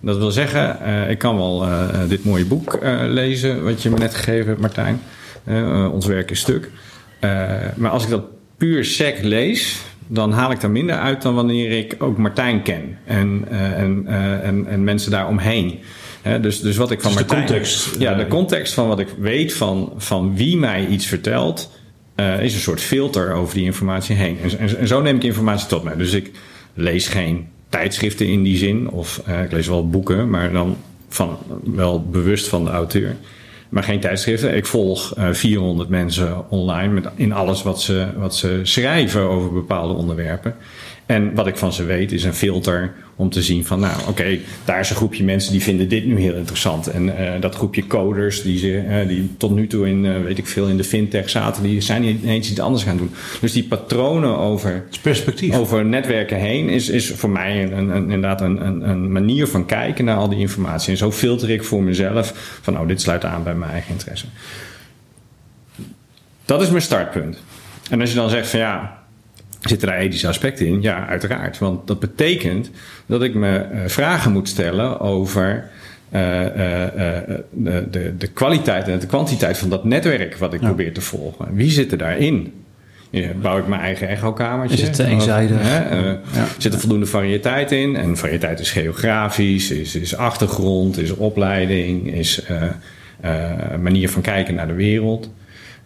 Dat wil zeggen, uh, ik kan wel uh, dit mooie boek lezen wat je me net gegeven hebt, Martijn. ons werk is stuk. maar als ik dat puur sec lees, dan haal ik daar minder uit dan wanneer ik ook Martijn ken en, en, en, en mensen daaromheen dus, dus wat ik van dus Martijn, de context. Ja, de context van wat ik weet van, van wie mij iets vertelt, uh, is een soort filter over die informatie heen. En, en, en, zo neem ik informatie tot mij. Dus ik lees geen tijdschriften in die zin, of uh, ik lees wel boeken, maar dan van, wel bewust van de auteur. Maar geen tijdschriften. Ik volg uh, 400 mensen online met, in alles wat ze, wat ze schrijven over bepaalde onderwerpen. En wat ik van ze weet is een filter om te zien van, nou oké, daar is een groepje mensen die vinden dit nu heel interessant. En uh, dat groepje coders die, ze, uh, die tot nu toe in, uh, weet ik veel, in de fintech zaten, die zijn ineens iets anders gaan doen. Dus die patronen over, perspectief. over netwerken heen is, is voor mij een, een, inderdaad een, een, een, manier van kijken naar al die informatie. En zo filter ik voor mezelf van, nou dit sluit aan bij mijn eigen interesse. Dat is mijn startpunt. En als je dan zegt van ja, Zitten daar ethische aspecten in? Ja, uiteraard. Want dat betekent dat ik me uh, vragen moet stellen over uh, uh, de, de, de, kwaliteit en de kwantiteit van dat netwerk wat ik ja. probeer te volgen. Wie zit er daarin? Ja, bouw ik mijn eigen echokamertje? Is het te eenzijdig? Ja. Zit er voldoende variëteit in? En variëteit is geografisch, is, is achtergrond, is opleiding, is manier van kijken naar de wereld.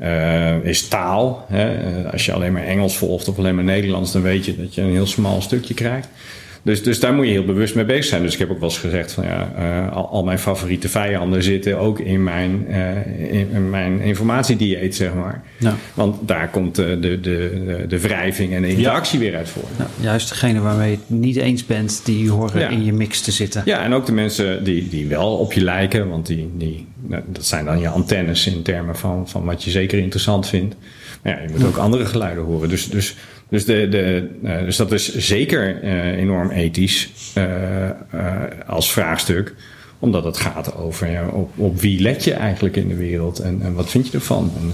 Uh, is taal. Hè? Als je alleen maar Engels volgt of alleen maar Nederlands, dan weet je dat je een heel smal stukje krijgt. Dus, dus daar moet je heel bewust mee bezig zijn. Dus ik heb ook wel eens gezegd van ja, uh, al, al, mijn favoriete vijanden zitten ook in mijn, uh, in, in, mijn informatiedieet, zeg maar. Ja. Want daar komt de, de, de, de wrijving en de interactie ja. weer uit voor. Ja, juist degene waarmee je het niet eens bent, die horen in je mix te zitten. Ja, en ook de mensen die, die wel op je lijken, want die, die, dat zijn dan je antennes in termen van, van wat je zeker interessant vindt. Maar ja, je moet ook andere geluiden horen. Dus, dus dus, de, de, uh, dus dat is zeker uh, enorm ethisch uh, als vraagstuk. Omdat het gaat over ja, op, op, wie let je eigenlijk in de wereld en, en wat vind je ervan? En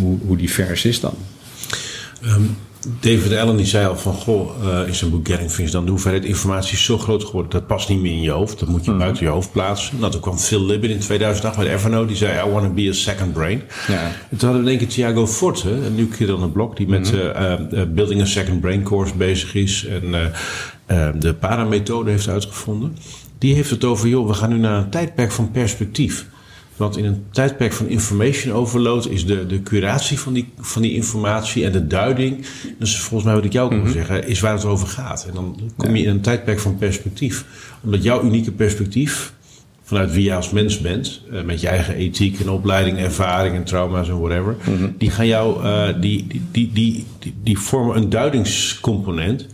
hoe, hoe divers is dat? Um, David Allen die zei al van, goh, uh, in zijn boek Getting Things dan de hoeveelheid informatie is zo groot geworden, dat past niet meer in je hoofd. Dat moet je mm. buiten je hoofd plaatsen. Nou, toen kwam Phil Libben in 2008 met Evernote, die zei, I want to be a second brain. Ja. En toen hadden we denk ik Thiago Forte, een nieuw keer dan een blog, die met mm. uh, uh, Building a Second Brain course bezig is en de paramethode heeft uitgevonden. Die heeft het over, joh, we gaan nu naar een tijdperk van perspectief. Want in een tijdperk van information overload is de, de curatie van die, van die informatie en de duiding, dus volgens mij wat ik jou ook mm -hmm. zeggen, is waar het over gaat. En dan kom je in een tijdperk van perspectief. Omdat jouw unieke perspectief, vanuit wie jij als mens bent, uh, met je eigen ethiek en opleiding, ervaring en trauma's en whatever, -hmm. die gaan jou, uh, die, die, die, die, vormen een duidingscomponent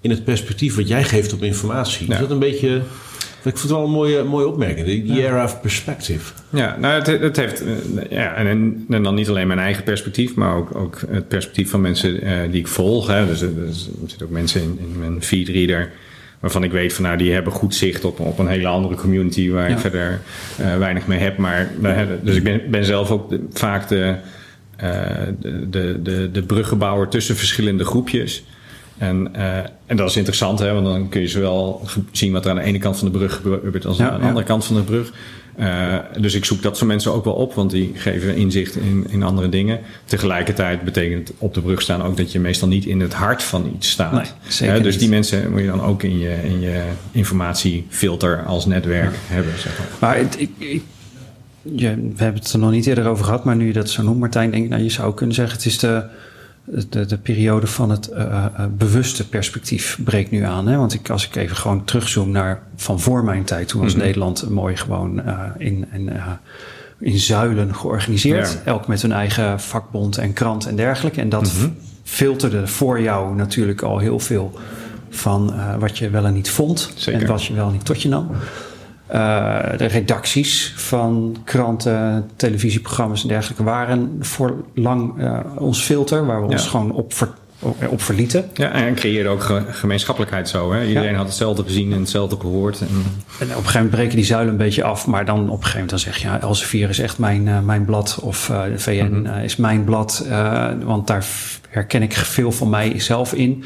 in het perspectief wat jij geeft op informatie. Is dat een beetje. Ik vond het wel een mooie, mooie opmerking. Ja. era of perspective. Ja, nou, het, het heeft. Ja, en, en, dan niet alleen mijn eigen perspectief, maar ook, ook het perspectief van mensen uh, die ik volg. Hè. Dus, dus, er zitten ook mensen in, in mijn feedreader waarvan ik weet van nou, die hebben goed zicht op, op een hele andere community waar ja. ik verder uh, weinig mee heb. Maar dus ik ben, ben zelf ook de, vaak de, uh, de, de, de bruggenbouwer tussen verschillende groepjes. En, uh, en dat is interessant, hè, want dan kun je zowel zien wat er aan de ene kant van de brug gebeurt als ja, aan de andere kant van de brug. Uh, dus ik zoek dat soort mensen ook wel op, want die geven inzicht in, in andere dingen. Tegelijkertijd betekent op de brug staan ook dat je meestal niet in het hart van iets staat. Nee, zeker uh, dus die mensen moet je dan ook in je, in je informatiefilter als netwerk ja. hebben. Zeg maar maar het, ik, ik, ja, we hebben het er nog niet eerder over gehad, maar nu je dat zo noemt, Martijn, denk ik, nou, je zou kunnen zeggen: het is de de, de periode van het uh, uh, bewuste perspectief breekt nu aan. Hè? Want ik, als ik even gewoon terugzoom naar van voor mijn tijd, toen was mm -hmm. Nederland mooi gewoon uh, in, in, in zuilen georganiseerd. Ja. Elk met hun eigen vakbond en krant en dergelijke. En dat mm -hmm. filterde voor jou natuurlijk al heel veel van wat je wel en niet vond. Zeker. En wat je wel en niet tot je nam. Uh, de redacties van kranten, televisieprogramma's en dergelijke waren voor lang uh, ons filter, waar we ja. ons gewoon op op verlieten. Ja, en creëerde ook gemeenschappelijkheid zo. Hè? Iedereen had hetzelfde gezien en hetzelfde gehoord. En... en... op een gegeven moment breken die zuilen een beetje af. Maar dan op een gegeven moment dan zeg je... ja, Elsevier is echt mijn, uh, mijn blad. Of uh, de VN mm -hmm. is mijn blad. Want daar herken ik veel van mijzelf in.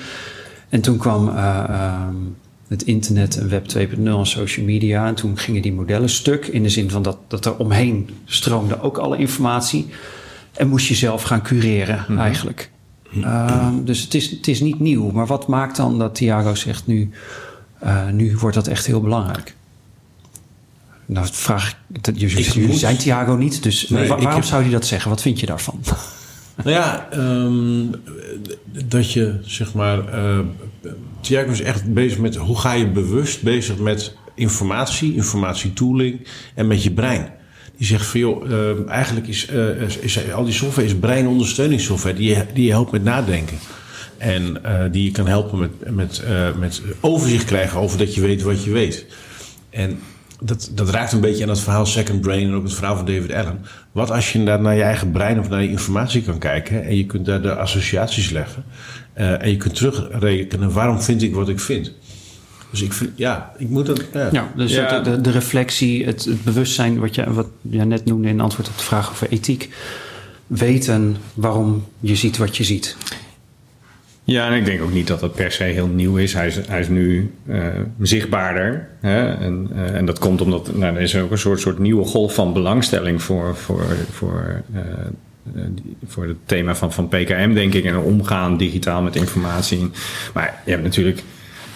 En toen kwam um, het internet en web 2.0 en social media. En toen gingen die modellen stuk. In de zin van dat, dat er omheen stroomde ook alle informatie. En moest je zelf gaan cureren mm -hmm. eigenlijk. Um, dus het is, het is niet nieuw. Maar wat maakt dan dat Thiago zegt nu, uh, nu wordt dat echt heel belangrijk? Nou, vraag ik, jullie, jullie zijn Thiago niet, dus nee, waarom heb... zou hij dat zeggen? Wat vind je daarvan? Nou ja, um, dat je zeg maar. Uh, Thiago is echt bezig met hoe ga je bewust bezig met informatie, informatietooling en met je brein. Die zegt van joh, uh, eigenlijk is, uh, is, is, al die software is breinondersteuningssoftware die die je helpt met nadenken. En uh, die je kan helpen met, met, met overzicht krijgen over dat je weet wat je weet. En dat, dat raakt een beetje aan het verhaal Second Brain en ook het verhaal van David Allen. Wat als je daar naar je eigen brein of naar je informatie kan kijken en je kunt daar de associaties leggen en je kunt terugrekenen waarom vind ik wat ik vind. Dus ik vind, ja, ik moet het. Ja, ja dus ja. De, de, reflectie, het, het, bewustzijn, wat je, wat je net noemde in antwoord op de vraag over ethiek. Weten waarom je ziet wat je ziet. Ja, en ik denk ook niet dat dat per se heel nieuw is. Hij is, hij is nu uh, zichtbaarder. Hè? En, uh, en dat komt omdat nou, er is ook een soort, soort nieuwe golf van belangstelling voor, voor, voor, uh, voor het thema van, van PKM, denk ik. En omgaan digitaal met informatie. Maar je hebt natuurlijk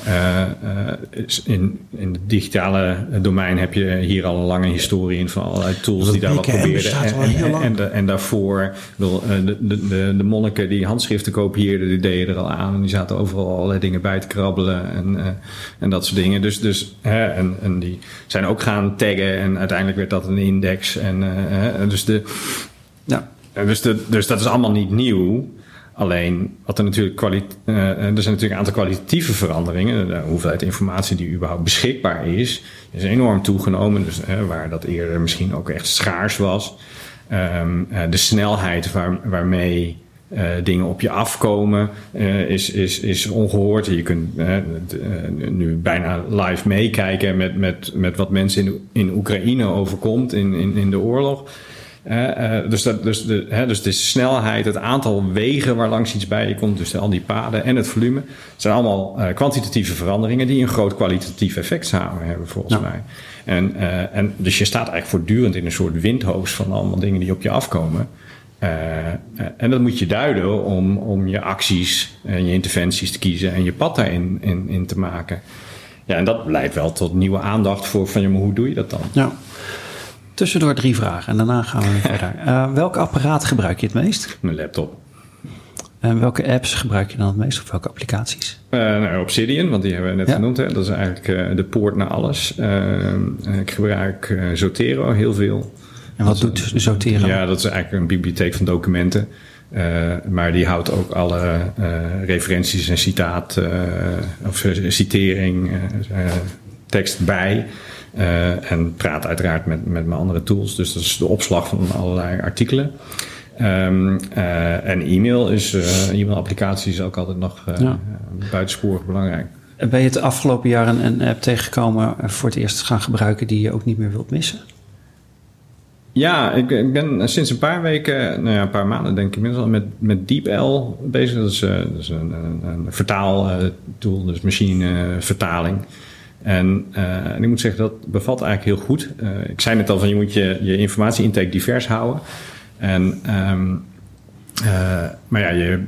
uh, in, in het digitale domein heb je hier al een lange historie in van allerlei tools die daar wat probeerden. En, en, en, en, daarvoor, bedoel, de, de, de, de, monniken die handschriften kopieerden, die deden er al aan. En die zaten overal allerlei dingen bij te krabbelen en, uh, en dat soort dingen. Dus, dus en, en die zijn ook gaan taggen en uiteindelijk werd dat een index. En, dus, de, ja. dus, de, dus dat is allemaal niet nieuw. Alleen, wat er natuurlijk uh, er zijn natuurlijk een aantal kwalitatieve veranderingen. De hoeveelheid informatie die überhaupt beschikbaar is, is enorm toegenomen. Dus uh, waar dat eerder misschien ook echt schaars was. Uh, de snelheid waar, waarmee dingen op je afkomen is, is, is ongehoord. Je kunt nu bijna live meekijken met, met, met wat mensen in, in Oekraïne overkomt in, in, in de oorlog. Uh, dus, dat, dus, de, hè, dus de snelheid, het aantal wegen waar langs iets bij je komt, dus al die paden en het volume, zijn allemaal uh, kwantitatieve veranderingen die een groot kwalitatief effect samen hebben, volgens ja. mij. En, uh, en dus je staat eigenlijk voortdurend in een soort windhoos van allemaal dingen die op je afkomen. en dat moet je duiden om, om je acties en je interventies te kiezen en je pad daarin in, in te maken. Ja, en dat leidt wel tot nieuwe aandacht voor van ja, maar hoe doe je dat dan? Ja. Tussendoor drie vragen en daarna gaan we verder. Uh, welk apparaat gebruik je het meest? Mijn laptop. En welke apps gebruik je dan het meest of welke applicaties? Uh, nou, Obsidian, want die hebben we net ja. genoemd. Hè? Dat is eigenlijk uh, de poort naar alles. ik gebruik Zotero heel veel. En wat dat doet Zotero? Ja, dat is eigenlijk een bibliotheek van documenten. maar die houdt ook alle referenties en citaat of citering, tekst bij. Uh, en praat uiteraard met, met mijn andere tools. Dus dat is de opslag van allerlei artikelen. Um, uh, en e-mail is, uh, e-mailapplicatie is ook altijd nog ja. buitensporig belangrijk. Ben je het afgelopen jaar een, een app tegengekomen voor het eerst gaan gebruiken die je ook niet meer wilt missen? Ja, ik, ik, ben sinds een paar weken, nou ja, een paar maanden denk ik inmiddels al met, met DeepL bezig. Dat is, dat is een, een, een vertaaltool, dus machinevertaling. En, uh, en ik moet zeggen, dat bevalt eigenlijk heel goed. Uh, ik zei net al van je moet je, je informatie-intake divers houden. En, um, uh, maar ja, je,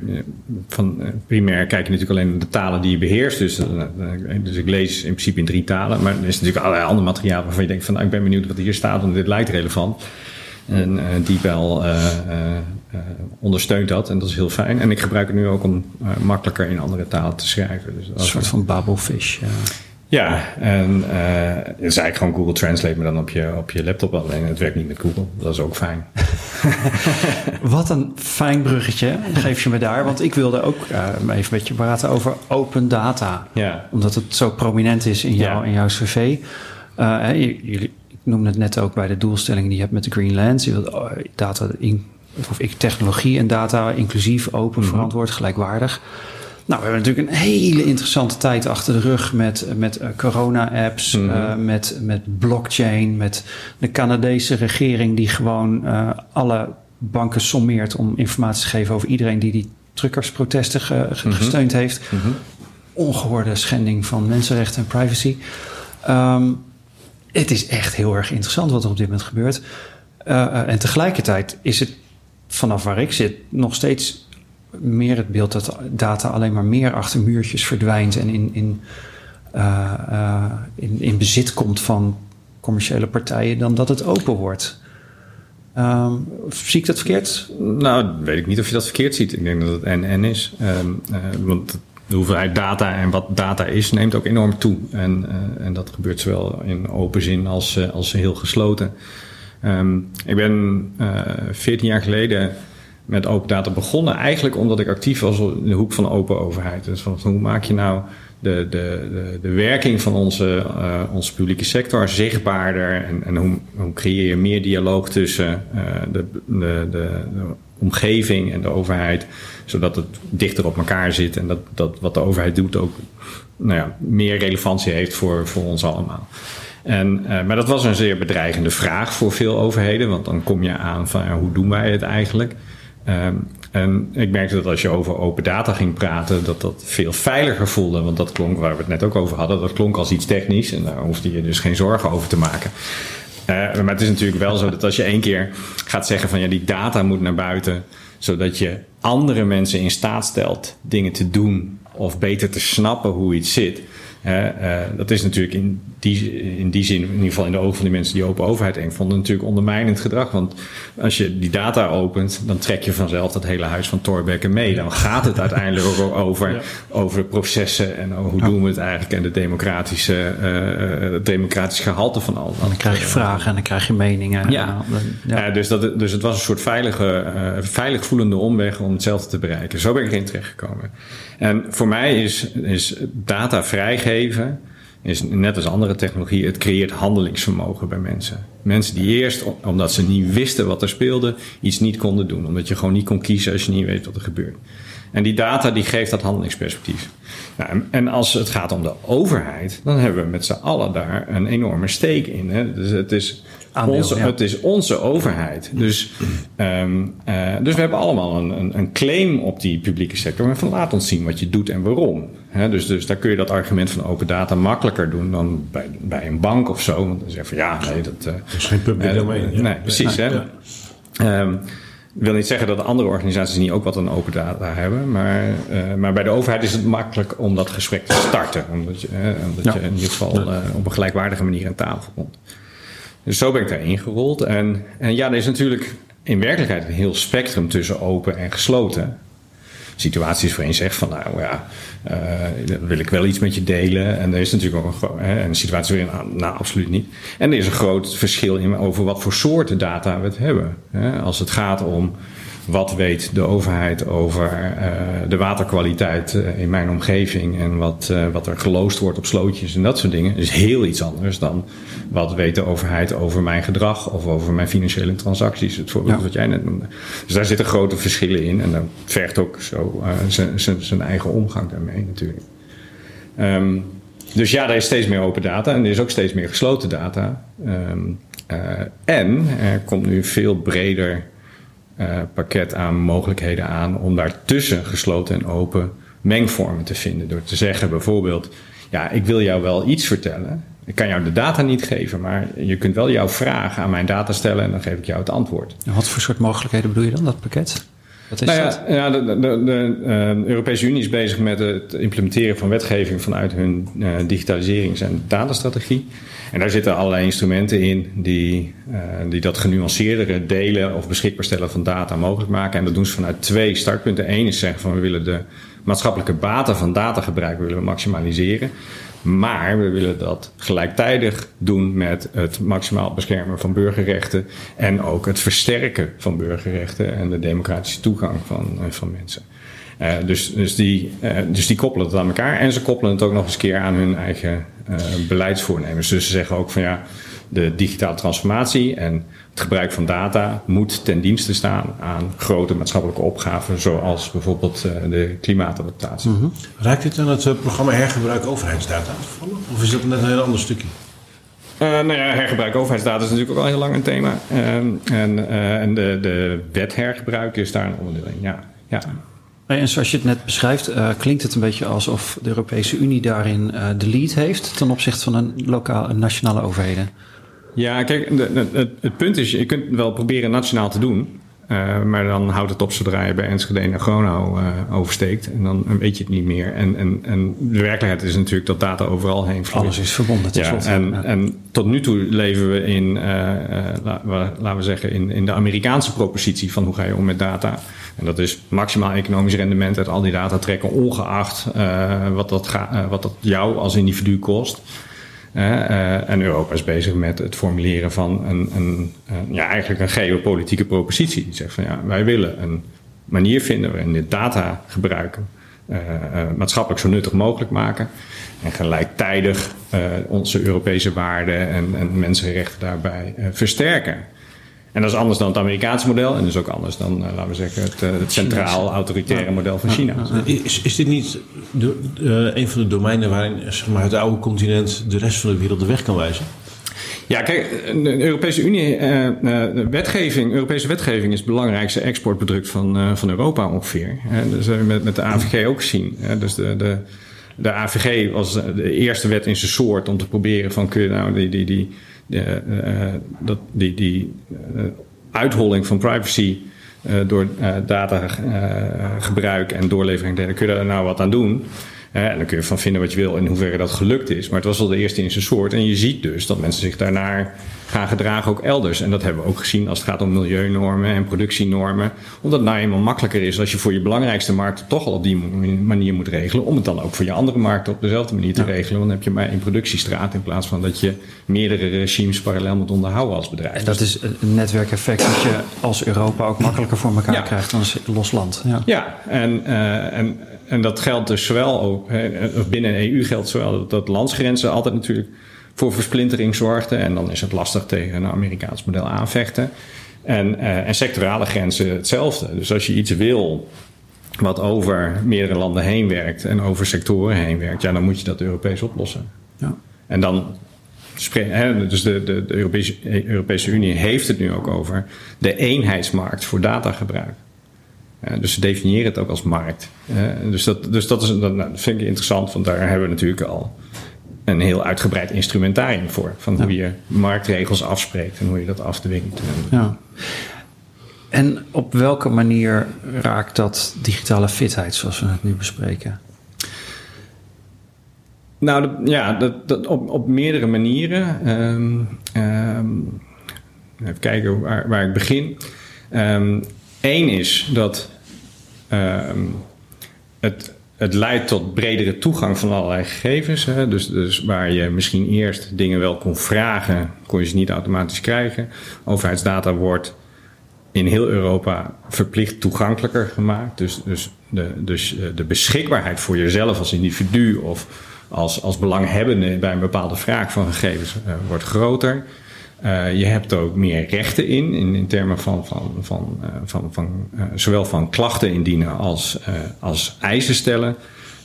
van primair kijk je natuurlijk alleen naar de talen die je beheerst. Dus, dus ik lees in principe in drie talen. Maar er is natuurlijk allerlei ander materiaal waarvan je denkt van nou, ik ben benieuwd wat hier staat, want dit lijkt relevant. En uh, DeepL uh, uh, ondersteunt dat en dat is heel fijn. En ik gebruik het nu ook om makkelijker in andere talen te schrijven. Dus een soort van Babelfish. Ja. Ja, en uh, het is eigenlijk gewoon Google Translate, maar dan op je, op je laptop alleen. Het werkt niet met Google. Dat is ook fijn. Wat een fijn bruggetje geef je me daar. Want ik wilde ook uh, even met je praten over open data. Ja. Omdat het zo prominent is in, jou, ja. in jouw cv. Uh, jullie, ik noemde het net ook bij de doelstellingen die je hebt met de Green Lands. Je wilt data in of ik technologie en data inclusief, open, Mhm. verantwoord, gelijkwaardig. Nou, we hebben natuurlijk een hele interessante tijd achter de rug met, met eh, corona-apps, Mhm. eh, met, met blockchain, met de Canadese regering die gewoon eh, alle banken sommeert om informatie te geven over iedereen die die truckersprotesten ge- ge- Mhm. gesteund heeft. Mhm. Ongehoorde schending van mensenrechten en privacy. Ehm, het is echt heel erg interessant wat er op dit moment gebeurt. En tegelijkertijd is het vanaf waar ik zit nog steeds meer het beeld dat data alleen maar meer achter muurtjes verdwijnt en in, in, eh, eh, in, in bezit komt van commerciële partijen dan dat het open wordt. Ehm, zie ik dat verkeerd? Nou, weet ik niet of je dat verkeerd ziet. Ik denk dat het en-en is. Ehm, eh, want de hoeveelheid data en wat data is, neemt ook enorm toe. En, en dat gebeurt zowel in open zin als, als heel gesloten. Ehm, ik ben eh 14 jaar geleden met open data begonnen. Eigenlijk omdat ik actief was in de hoek van open overheid. Dus van, hoe maak je nou de, de, de, de werking van onze, eh, onze publieke sector zichtbaarder? En, en hoe, hoe creëer je meer dialoog tussen eh, de, de, de, de omgeving en de overheid? Zodat het dichter op elkaar zit en dat, dat wat de overheid doet ook nou ja, meer relevantie heeft voor, voor ons allemaal. En, uh, maar dat was een zeer bedreigende vraag voor veel overheden, want dan kom je aan van hoe doen wij het eigenlijk? Um, en ik merkte dat als je over open data ging praten, dat dat veel veiliger voelde. Want dat klonk, waar we het net ook over hadden, dat klonk als iets technisch. En daar hoefde je dus geen zorgen over te maken. Uh, maar het is natuurlijk wel zo dat als je één keer gaat zeggen van ja, die data moet naar buiten, zodat je andere mensen in staat stelt dingen te doen of beter te snappen hoe iets zit. Uh, dat is natuurlijk in die, in die zin, in ieder geval in de ogen van die mensen die open overheid eng vonden, natuurlijk ondermijnend gedrag. Want als je die data opent, dan trek je vanzelf dat hele huis van Thorbecke mee. Dan gaat het uiteindelijk ook over, ja. over processen en hoe ja. doen we het eigenlijk en de democratische, uh, het democratische gehalte van al. Dan krijg je vragen en dan krijg je meningen. Ja. ja. dus, dat, dus het was een soort veilige, veilig voelende omweg om hetzelfde te bereiken. Zo ben ik erin terechtgekomen. En voor mij is, is data vrijgeven is net als andere technologie, het creëert handelingsvermogen bij mensen. Mensen die eerst, omdat ze niet wisten wat er speelde, iets niet konden doen. Omdat je gewoon niet kon kiezen als je niet weet wat er gebeurt. En die data die geeft dat handelingsperspectief. Nou, en als het gaat om de overheid, dan hebben we met z'n allen daar een enorme steek in. Hè? Dus het is, Aandeel, onze, ja. het is onze overheid. Dus, um, uh, dus we hebben allemaal een, een, een, claim op die publieke sector. Maar van laat ons zien wat je doet en waarom. He, dus, dus daar kun je dat argument van open data makkelijker doen dan bij, bij een bank of zo. Want dan zeg je van ja, nee, dat, uh, dat is geen public domein. Uh, nee, precies. hè? Um, ik wil niet zeggen dat andere organisaties niet ook wat aan open data hebben. Maar, uh, maar bij de overheid is het makkelijk om dat gesprek te starten. Omdat je, uh, omdat ja. je in ieder geval uh, op een gelijkwaardige manier aan tafel komt. Dus zo ben ik daarin gerold. En, en ja, er is natuurlijk in werkelijkheid een heel spectrum tussen open en gesloten. Situaties waarin je zegt van nou ja, uh, dan wil ik wel iets met je delen. En er is natuurlijk ook een, hè, een situatie waarin nou absoluut niet. En er is een groot verschil in over wat voor soorten data we het hebben. Hè. Als het gaat om wat weet de overheid over uh, de waterkwaliteit uh, in mijn omgeving en wat, uh, wat er geloosd wordt op slootjes en dat soort dingen, is heel iets anders dan wat weet de overheid over mijn gedrag of over mijn financiële transacties. Het voorbeeld ja. wat jij net noemde. Dus daar zitten grote verschillen in en dat vergt ook zo zijn eigen omgang daarmee natuurlijk. Um, dus ja, er is steeds meer open data en er is ook steeds meer gesloten data. Um, en er komt nu veel breder pakket aan mogelijkheden aan om daartussen gesloten en open mengvormen te vinden. Door te zeggen bijvoorbeeld, ja, ik wil jou wel iets vertellen. Ik kan jou de data niet geven, maar je kunt wel jouw vraag aan mijn data stellen en dan geef ik jou het antwoord. Wat voor soort mogelijkheden bedoel je dan, dat pakket? Wat is nou ja, dat? ja, de, de, de, de uh, Europese Unie is bezig met het implementeren van wetgeving vanuit hun uh, digitaliserings- en datastrategie. En daar zitten allerlei instrumenten in die, uh, die dat genuanceerdere delen of beschikbaar stellen van data mogelijk maken. En dat doen ze vanuit twee startpunten. Eén is zeggen van we willen de maatschappelijke baten van datagebruik willen we maximaliseren. Maar we willen dat gelijktijdig doen met het maximaal beschermen van burgerrechten. En ook het versterken van burgerrechten en de democratische toegang van, uh, van mensen. Uh, dus, dus, die, uh, dus die koppelen het aan elkaar. En ze koppelen het ook nog eens keer aan hun eigen beleidsvoornemens. Dus ze zeggen ook van ja, de digitale transformatie en het gebruik van data moet ten dienste staan aan grote maatschappelijke opgaven, zoals bijvoorbeeld uh, de klimaatadaptatie. Mm -hmm. Raakt dit aan het uh, programma Hergebruik Overheidsdata Of is dat net een heel ander stukje? Uh, nou ja, hergebruik overheidsdata is natuurlijk ook al heel lang een thema. en en de, de wet hergebruik is daar een onderdeel in. Ja, ja. En zoals je het net beschrijft, uh, klinkt het een beetje alsof de Europese Unie daarin uh, de lead heeft ten opzichte van een lokale, nationale overheden. Ja, kijk, het, het, punt is, je kunt wel proberen nationaal te doen. Uh, maar dan houdt het op zodra je bij Enschede en Gronau oversteekt. En dan weet je het niet meer. En, en, en de werkelijkheid is natuurlijk dat data overal heen vloeit. Alles is verbonden. Ja, en, ja. en tot nu toe leven we in, laten we zeggen, in, in de Amerikaanse propositie van hoe ga je om met data. En dat is maximaal economisch rendement uit al die data trekken, ongeacht wat, dat ga, wat dat jou als individu kost. Uh, en Europa is bezig met het formuleren van een, een, ja, eigenlijk een geopolitieke propositie. Die zegt van ja, wij willen een manier vinden waarin dit data gebruiken maatschappelijk zo nuttig mogelijk maken. En gelijktijdig onze Europese waarden en, en mensenrechten daarbij versterken. En dat is anders dan het Amerikaanse model. En dus ook anders dan, uh, laten we zeggen, het, uh, het centraal autoritaire ja. model van China. Is, is dit niet de, uh, een van de domeinen waarin zeg maar, het oude continent de rest van de wereld de weg kan wijzen? Ja, kijk, de Europese Unie, de wetgeving, Europese wetgeving is het belangrijkste exportproduct van, van Europa ongeveer. dat hebben we met, met de AVG ook gezien. Dus de, de, de AVG was de eerste wet in zijn soort om te proberen van kun je nou die, die, die uh, dat, die, die uh, uitholling van privacy door datagebruik en doorlevering, kun je daar nou wat aan doen. En dan kun je van vinden wat je wil in hoeverre dat gelukt is. Maar het was al de eerste in zijn soort. En je ziet dus dat mensen zich daarnaar gaan gedragen ook elders. En dat hebben we ook gezien als het gaat om milieunormen en productienormen. Omdat het nou eenmaal makkelijker is als je voor je belangrijkste markten toch al op die manier moet regelen. Om het dan ook voor je andere markten op dezelfde manier te ja. regelen. Want dan heb je maar één productiestraat in plaats van dat je meerdere regimes parallel moet onderhouden als bedrijf. En dat is een netwerkeffect dat je als Europa ook makkelijker voor elkaar ja. krijgt dan als los land. Ja, ja en, uh, en, en dat geldt dus zowel ook, hè, binnen de EU geldt zowel dat, dat landsgrenzen altijd natuurlijk voor versplintering zorgde. En dan is het lastig tegen een Amerikaans model aanvechten. En, uh, en sectorale grenzen hetzelfde. Dus als je iets wil wat over meerdere landen heen werkt en over sectoren heen werkt, ja, dan moet je dat Europees oplossen. Ja. En dan dus de, de, de Europese, Europese, Unie heeft het nu ook over de eenheidsmarkt voor datagebruik. Uh, dus ze definiëren het ook als markt. Uh, dus dat, dus dat, is, dat, nou, dat vind ik interessant, want daar hebben we natuurlijk al een heel uitgebreid instrumentarium voor. Van hoe je marktregels afspreekt en hoe je dat afdwingt. Ja. En op welke manier raakt dat digitale fitheid zoals we het nu bespreken? Nou ja, dat, dat op, op meerdere manieren. Um, um, even kijken waar, waar ik begin. Eén is dat het het leidt tot bredere toegang van allerlei gegevens. Hè? Dus, dus waar je misschien eerst dingen wel kon vragen, kon je ze niet automatisch krijgen. Overheidsdata wordt in heel Europa verplicht toegankelijker gemaakt. Dus, dus, de, dus eh, de beschikbaarheid voor jezelf als individu of als, als belanghebbende bij een bepaalde vraag van gegevens uh, wordt groter. Uh, je hebt ook meer rechten in, in, termen van, van, van, uh, van, van uh, zowel van klachten indienen als, als eisen stellen.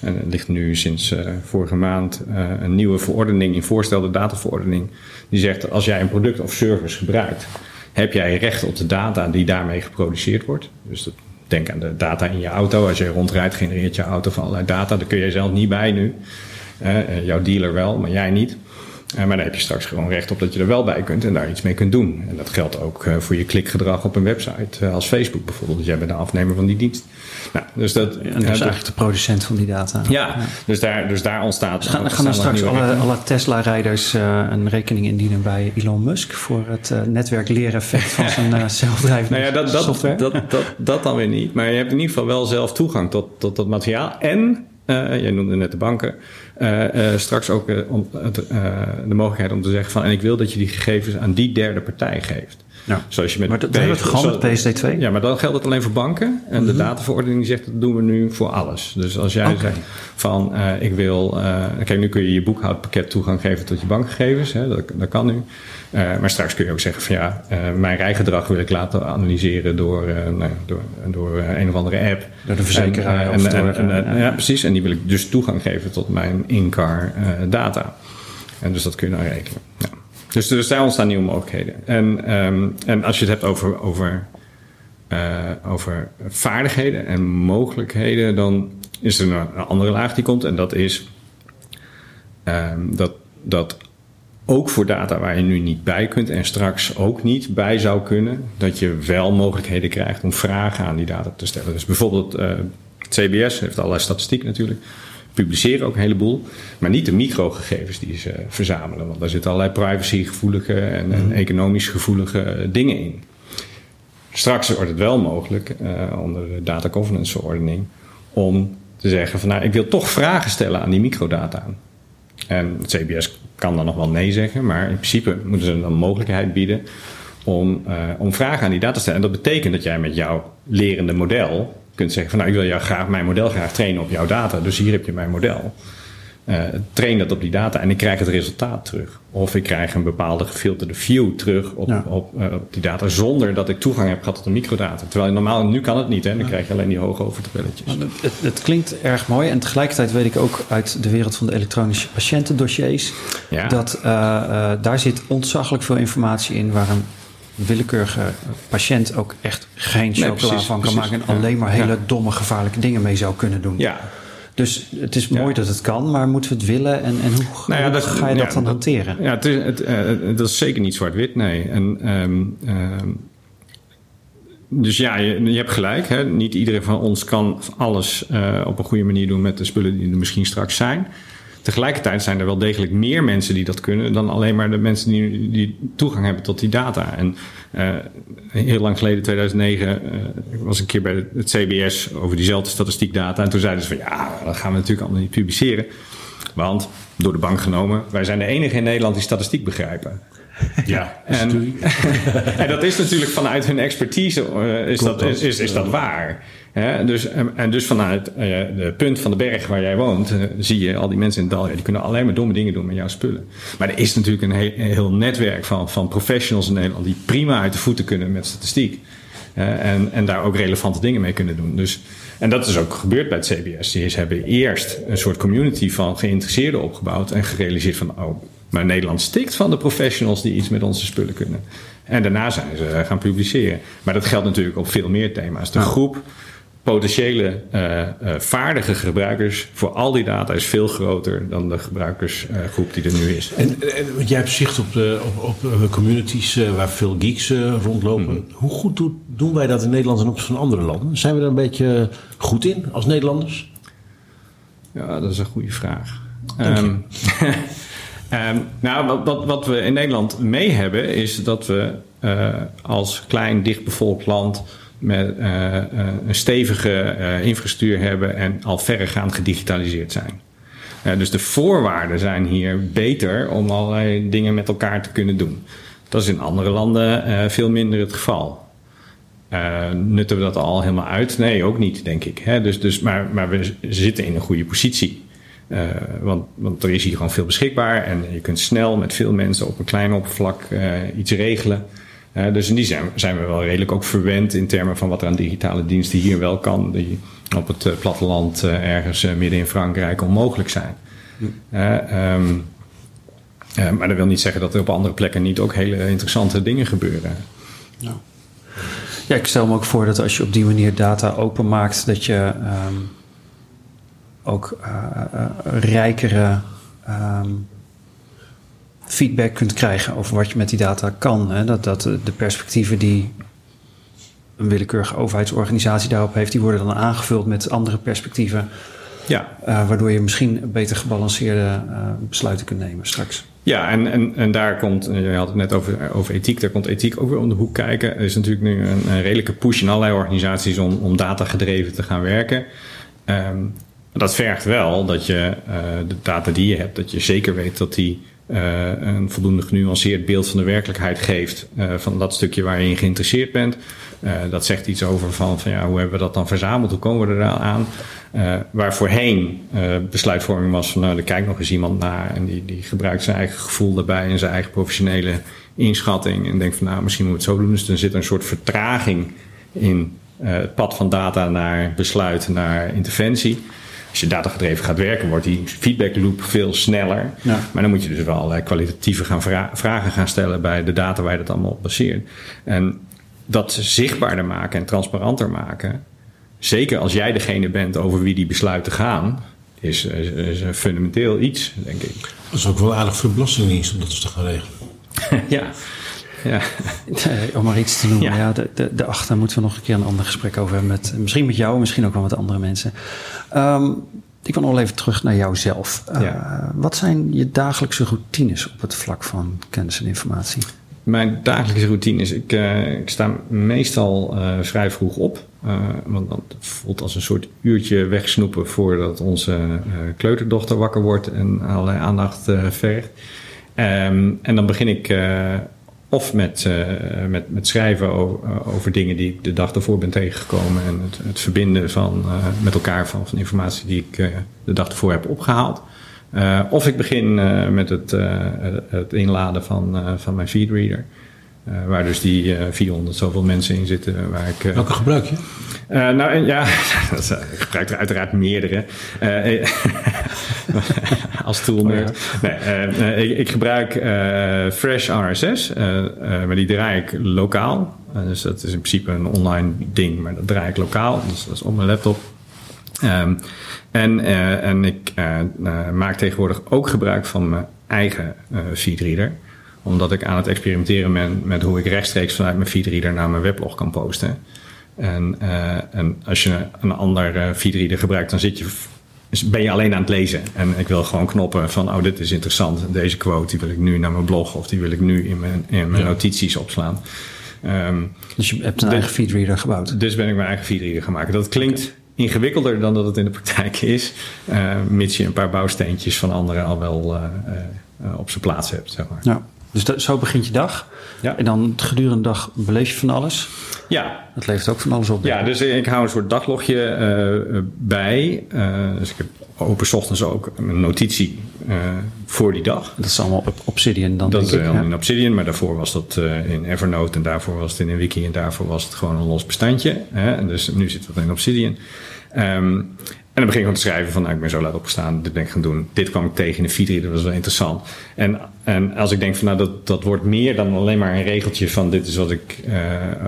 En er ligt nu sinds vorige maand een nieuwe verordening in voorstel, de dataverordening, die zegt dat als jij een product of service gebruikt, heb jij recht op de data die daarmee geproduceerd wordt. Dus dat, denk aan de data in je auto. Als je rondrijdt, genereert je auto van allerlei data. Daar kun je zelf niet bij nu. jouw dealer wel, maar jij niet. Uh, maar dan heb je straks gewoon recht op dat je er wel bij kunt en daar iets mee kunt doen. En dat geldt ook uh, voor je klikgedrag op een website, uh, als Facebook bijvoorbeeld. Jij bent de afnemer van die dienst. Nou, dus dat, en dat is eigenlijk de producent van die data. Ja, ja. Dus, daar, dus daar ontstaat... Dus gaan, gaan dan straks alle, alle Tesla-rijders een rekening indienen bij Elon Musk... voor het netwerk leereffect van zijn zelfdrijvende nou ja, dat, dat, software? Dat, dat, dat, dat dan weer niet. Maar je hebt in ieder geval wel zelf toegang tot, tot dat materiaal. En, jij noemde net de banken... Uh, uh, straks ook uh, om, de mogelijkheid om te zeggen van... en ik wil dat je die gegevens aan die derde partij geeft. Ja. Zoals je met maar dat hebben we het gewoon met PSD2? Ja, maar dan geldt het alleen voor banken. En de Mhm. dataverordening zegt dat doen we nu voor alles. Dus als jij zegt van eh, ik wil... eh, kijk, nu kun je je boekhoudpakket toegang geven tot je bankgegevens. Hè, dat, dat kan nu. Eh, maar straks kun je ook zeggen van ja, mijn rijgedrag wil ik laten analyseren door, nou, door, door een of andere app. Door de verzekeraar En, en, door, en- en- ja, precies. En die wil ik dus toegang geven tot mijn in-car data. En dus dat kun je dan regelen. Ja. Dus er zijn ontstaan nieuwe mogelijkheden. En, ehm, en als je het hebt over, over, eh, over vaardigheden en mogelijkheden, dan is er een, andere laag die komt. En dat is ehm, dat, dat ook voor data waar je nu niet bij kunt en straks ook niet bij zou kunnen, dat je wel mogelijkheden krijgt om vragen aan die data te stellen. Dus bijvoorbeeld eh, CBS heeft allerlei statistiek natuurlijk, publiceren ook een heleboel, maar niet de microgegevens die ze verzamelen, want daar zitten allerlei privacygevoelige en, en economisch gevoelige eh, dingen in. Straks wordt het wel mogelijk eh, onder de data governance verordening om te zeggen van nou ik wil toch vragen stellen aan die microdata. En het CBS kan dan nog wel nee zeggen, maar in principe moeten ze dan een mogelijkheid bieden om, eh, om vragen aan die data te stellen. En dat betekent dat jij met jouw lerende model kunt zeggen van nou ik wil jou graag, mijn model graag trainen op jouw data, dus hier heb je mijn model. Eh, train dat op die data en ik krijg het resultaat terug. Of ik krijg een bepaalde gefilterde view terug op, Ja. op, eh, op die data zonder dat ik toegang heb gehad tot de microdata. Terwijl normaal, nu kan het niet, hè? dan krijg je alleen die hoge overtabelletjes. Het, het, het klinkt erg mooi en tegelijkertijd weet ik ook uit de wereld van de elektronische patiëntendossiers Ja. dat eh, daar zit ontzaglijk veel informatie in waar een willekeurige patiënt ook echt geen chocola precies, van kan precies. maken en alleen maar Ja. hele domme gevaarlijke dingen mee zou kunnen doen. Ja, Dus het is Ja. mooi dat het kan, maar moeten we het willen en, en hoe, Nou ja, hoe dat- ga je dat dan dat- hanteren? Ja, het is, het, eh, dat is zeker niet zwart-wit, nee. En, ehm, ehm, dus ja, je, je hebt gelijk. Hè? Niet iedereen van ons kan alles eh, op een goede manier doen met de spullen die er misschien straks zijn. Tegelijkertijd zijn er wel degelijk meer mensen die dat kunnen dan alleen maar de mensen die, die toegang hebben tot die data. En eh, heel lang geleden, 2009, eh, ik was een keer bij het CBS over diezelfde statistiekdata. En toen zeiden ze van ja, dat gaan we natuurlijk allemaal niet publiceren. Want door de bank genomen, wij zijn de enige in Nederland die statistiek begrijpen. Ja, En- en dat is natuurlijk vanuit hun expertise eh, is, Klopt dat, is, is, is dat waar. Hè? Dus, en, dus vanuit eh, de punt van de berg waar jij woont, eh, zie je al die mensen in het dal. ja, die kunnen alleen maar domme dingen doen met jouw spullen. Maar er is natuurlijk een heel, een heel netwerk van, van professionals in Nederland die prima uit de voeten kunnen met statistiek. Eh, en, en daar ook relevante dingen mee kunnen doen. Dus, en dat is ook gebeurd bij het CBS. Die hebben eerst een soort community van geïnteresseerden opgebouwd en gerealiseerd van, oh, maar Nederland stikt van de professionals die iets met onze spullen kunnen. En daarna zijn ze gaan publiceren. Maar dat geldt natuurlijk op veel meer thema's. De groep potentiële eh, eh, vaardige gebruikers voor al die data is veel groter dan de gebruikersgroep die er nu is. En, en jij hebt zicht op, de, op, op eh, communities eh, waar veel geeks eh, rondlopen. Mhm. Hoe goed doen wij dat in Nederland ten opzichte van andere landen? Zijn we er een beetje goed in als Nederlanders? Ja, dat is een goede vraag. Dank Ehm, nou, wat, wat, we in Nederland mee hebben, is dat we eh, als klein, dichtbevolkt land met eh, eh, een stevige infrastructuur hebben en al verregaand gedigitaliseerd zijn. Dus de voorwaarden zijn hier beter om allerlei dingen met elkaar te kunnen doen. Dat is in andere landen veel minder het geval. Nutten we dat al helemaal uit? Nee, ook niet, denk ik. Dus, dus, maar, maar we zitten in een goede positie. Eh, want, want er is hier gewoon veel beschikbaar en je kunt snel met veel mensen op een klein oppervlak eh, iets regelen. Eh, dus in die zijn, zijn we wel redelijk ook verwend in termen van wat er aan digitale diensten hier wel kan, die op het platteland ergens midden in Frankrijk onmogelijk zijn. Eh, ehm, eh, maar dat wil niet zeggen dat er op andere plekken niet ook hele interessante dingen gebeuren. Ja, ik stel me ook voor dat als je op die manier data openmaakt, dat je ehm, ook eh, eh, rijkere ehm, feedback kunt krijgen over wat je met die data kan. Hè? Dat, dat de perspectieven die een willekeurige overheidsorganisatie daarop heeft, die worden dan aangevuld met andere perspectieven, Ja, eh, waardoor je misschien beter gebalanceerde besluiten kunt nemen straks. Ja, en, en, en daar komt, je had het net over, over ethiek, daar komt ethiek ook weer om de hoek kijken. Er is natuurlijk nu een, een redelijke push in allerlei organisaties om, om datagedreven te gaan werken. Ehm, dat vergt wel dat je eh, de data die je hebt, dat je zeker weet dat die een voldoende genuanceerd beeld van de werkelijkheid geeft. van dat stukje waar je geïnteresseerd bent. dat zegt iets over van, van ja, hoe hebben we dat dan verzameld? Hoe komen we er aan? waar voorheen besluitvorming was van nou, er kijkt nog eens iemand naar en die, die gebruikt zijn eigen gevoel daarbij en zijn eigen professionele inschatting en denkt van nou, misschien moeten we het zo doen. Dus dan zit er een soort vertraging in het pad van data naar besluit, naar interventie als je datagedreven gaat werken, wordt die feedback loop veel sneller. Ja. Maar dan moet je dus wel allerlei kwalitatieve gaan vragen gaan stellen bij de data waar je dat allemaal op baseert. En dat zichtbaarder maken en transparanter maken, zeker als jij degene bent over wie die besluiten gaan, is, is, fundamenteel iets, denk ik. Dat is ook wel aardig voor de Belastingdienst om dat eens te gaan regelen. ja. Ja. Om maar iets te noemen. Ja. de, de, de achter moeten we nog een keer een ander gesprek over hebben. Met, misschien met jou, misschien ook wel met andere mensen. Um, ik wil nog even terug naar jouzelf. Uh, wat zijn je dagelijkse routines op het vlak van kennis en informatie? Mijn dagelijkse routine is, ik, uh, ik sta meestal uh, vrij vroeg op. want dat voelt als een soort uurtje wegsnoepen voordat onze kleuterdochter wakker wordt en allerlei aandacht vergt. Um, en dan begin ik of met, uh, met, met schrijven over, uh, over, dingen die ik de dag ervoor ben tegengekomen. En het, het verbinden van, uh, met elkaar van, van informatie die ik de dag ervoor heb opgehaald. of ik begin met het, het inladen van, van mijn feedreader. Waar dus die 400 zoveel mensen in zitten. Waar ik, Welke gebruik je? Uh, nou ja, ik gebruik er uiteraard meerdere. Uh, als tool oh, nee, uh, ik, ik, gebruik Fresh RSS, maar die draai ik lokaal. dus dat is in principe een online ding, maar dat draai ik lokaal. Dus dat is op mijn laptop. Um, en, en ik maak tegenwoordig ook gebruik van mijn eigen feedreader omdat ik aan het experimenteren ben met hoe ik rechtstreeks vanuit mijn feedreader naar mijn weblog kan posten. En, uh, en als je een ander uh, feedreader gebruikt, dan zit je, ben je alleen aan het lezen. En ik wil gewoon knoppen van, oh, dit is interessant. Deze quote die wil ik nu naar mijn blog of die wil ik nu in mijn, in mijn notities opslaan. Um, dus je hebt een eigen feedreader gebouwd? Dus ben ik mijn eigen feedreader gemaakt. Dat klinkt ingewikkelder dan dat het in de praktijk is. Uh, mits je een paar bouwsteentjes van anderen al wel op zijn plaats hebt, zeg maar. Ja. Dus zo begint je dag. Ja. En dan gedurende de dag beleef je van alles. Ja. Dat levert ook van alles op. Ja, dus ik hou een soort daglogje uh, bij. Uh, dus ik heb open ochtends ook een notitie uh, voor die dag. Dat is allemaal op Obsidian dan? Dat is allemaal in Obsidian, maar daarvoor was dat in Evernote en daarvoor was het in een wiki en daarvoor was het gewoon een los bestandje. Hè? Dus nu zit het in Obsidian. Um, en dan begin ik gewoon te schrijven van, nou, ik ben zo laat opgestaan, dit ben ik gaan doen. Dit kwam ik tegen in de feedreader, dat was wel interessant. En, en als ik denk van, nou, dat, dat wordt meer dan alleen maar een regeltje van, dit is wat ik, uh,